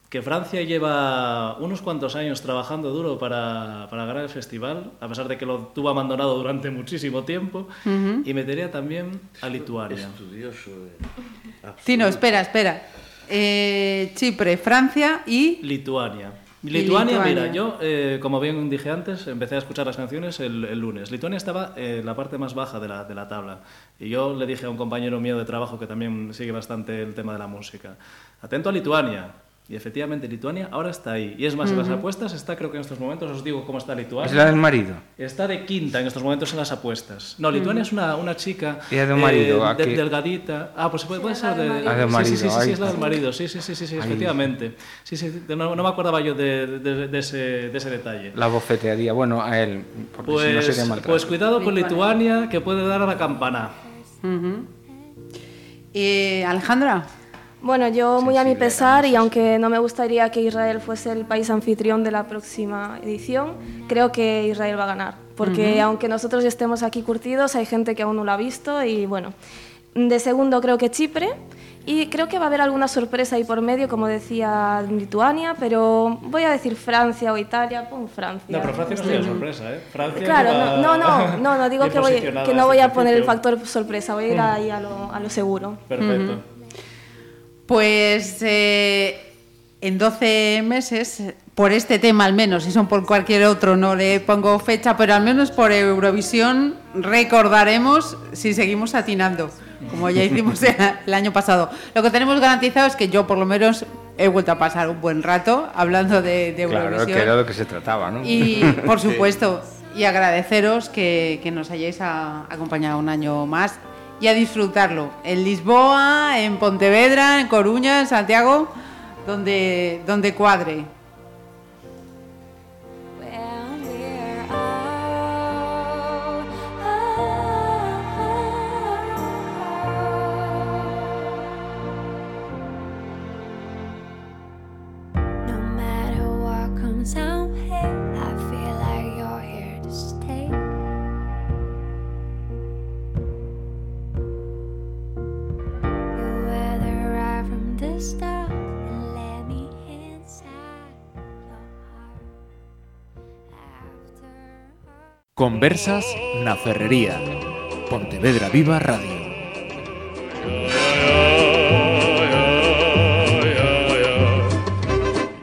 que Francia lleva unos cuantos años trabajando duro para, para ganar el festival, a pesar de que lo tuvo abandonado durante muchísimo tiempo, Ujú. y metería también a Lituania. Estudioso. eh, Tino, espera, espera. Eh, Chipre, Francia y... Lituania. Y Lituania, mira, yo, eh, como bien dije antes, empecé a escuchar las canciones el, el lunes. Lituania estaba en la parte más baja de la, de la tabla. Y yo le dije a un compañero mío de trabajo que también sigue bastante el tema de la música, atento a Lituania. Y efectivamente, Lituania ahora está ahí. Y es más, en las apuestas está, creo que en estos momentos, os digo cómo está Lituania. Es la del marido. Está de quinta en estos momentos en las apuestas. No, Lituania es una, una chica Y es de un marido, eh, delgadita. Ah, pues puede, puede ser de... Ah, del marido, Sí, sí, sí, sí, es la del marido. Sí, sí, sí, sí, sí, efectivamente. Sí, sí, no, no me acordaba yo de, de- de ese, de ese detalle. La bofetearía, bueno, a él, porque si no Pues, sería maltrato. pues cuidado con Lituania, que puede dar a la campana. Eh, Alejandra. Bueno, yo muy a mi pesar y aunque no me gustaría que Israel fuese el país anfitrión de la próxima edición, creo que Israel va a ganar. Porque Ujú. aunque nosotros estemos aquí curtidos, hay gente que aún no lo ha visto y bueno. De segundo creo que Chipre y creo que va a haber alguna sorpresa ahí por medio, como decía Lituania, pero voy a decir Francia o Italia, pon Francia. No, pero Francia no sería sorpresa, ¿eh? Francia Claro, lleva no, no, no, no, digo que, voy, que no voy a poner el factor sorpresa, voy a ir Mm. ahí a lo, a lo seguro. Perfecto. Pues eh, en 12 meses, por este tema al menos, si son por cualquier otro no le pongo fecha, pero al menos por Eurovisión recordaremos si seguimos atinando, como ya hicimos <laughs> el año pasado. Lo que tenemos garantizado es que yo por lo menos he vuelto a pasar un buen rato hablando de, de Claro, Eurovisión. que era lo que se trataba, ¿no? Y por <laughs> supuesto, y agradeceros que, que nos hayáis a- acompañado un año más y a disfrutarlo. En Lisboa, en Pontevedra, en Coruña, en Santiago, donde, donde cuadre. Conversas na Ferrería. Pontevedra Viva Radio.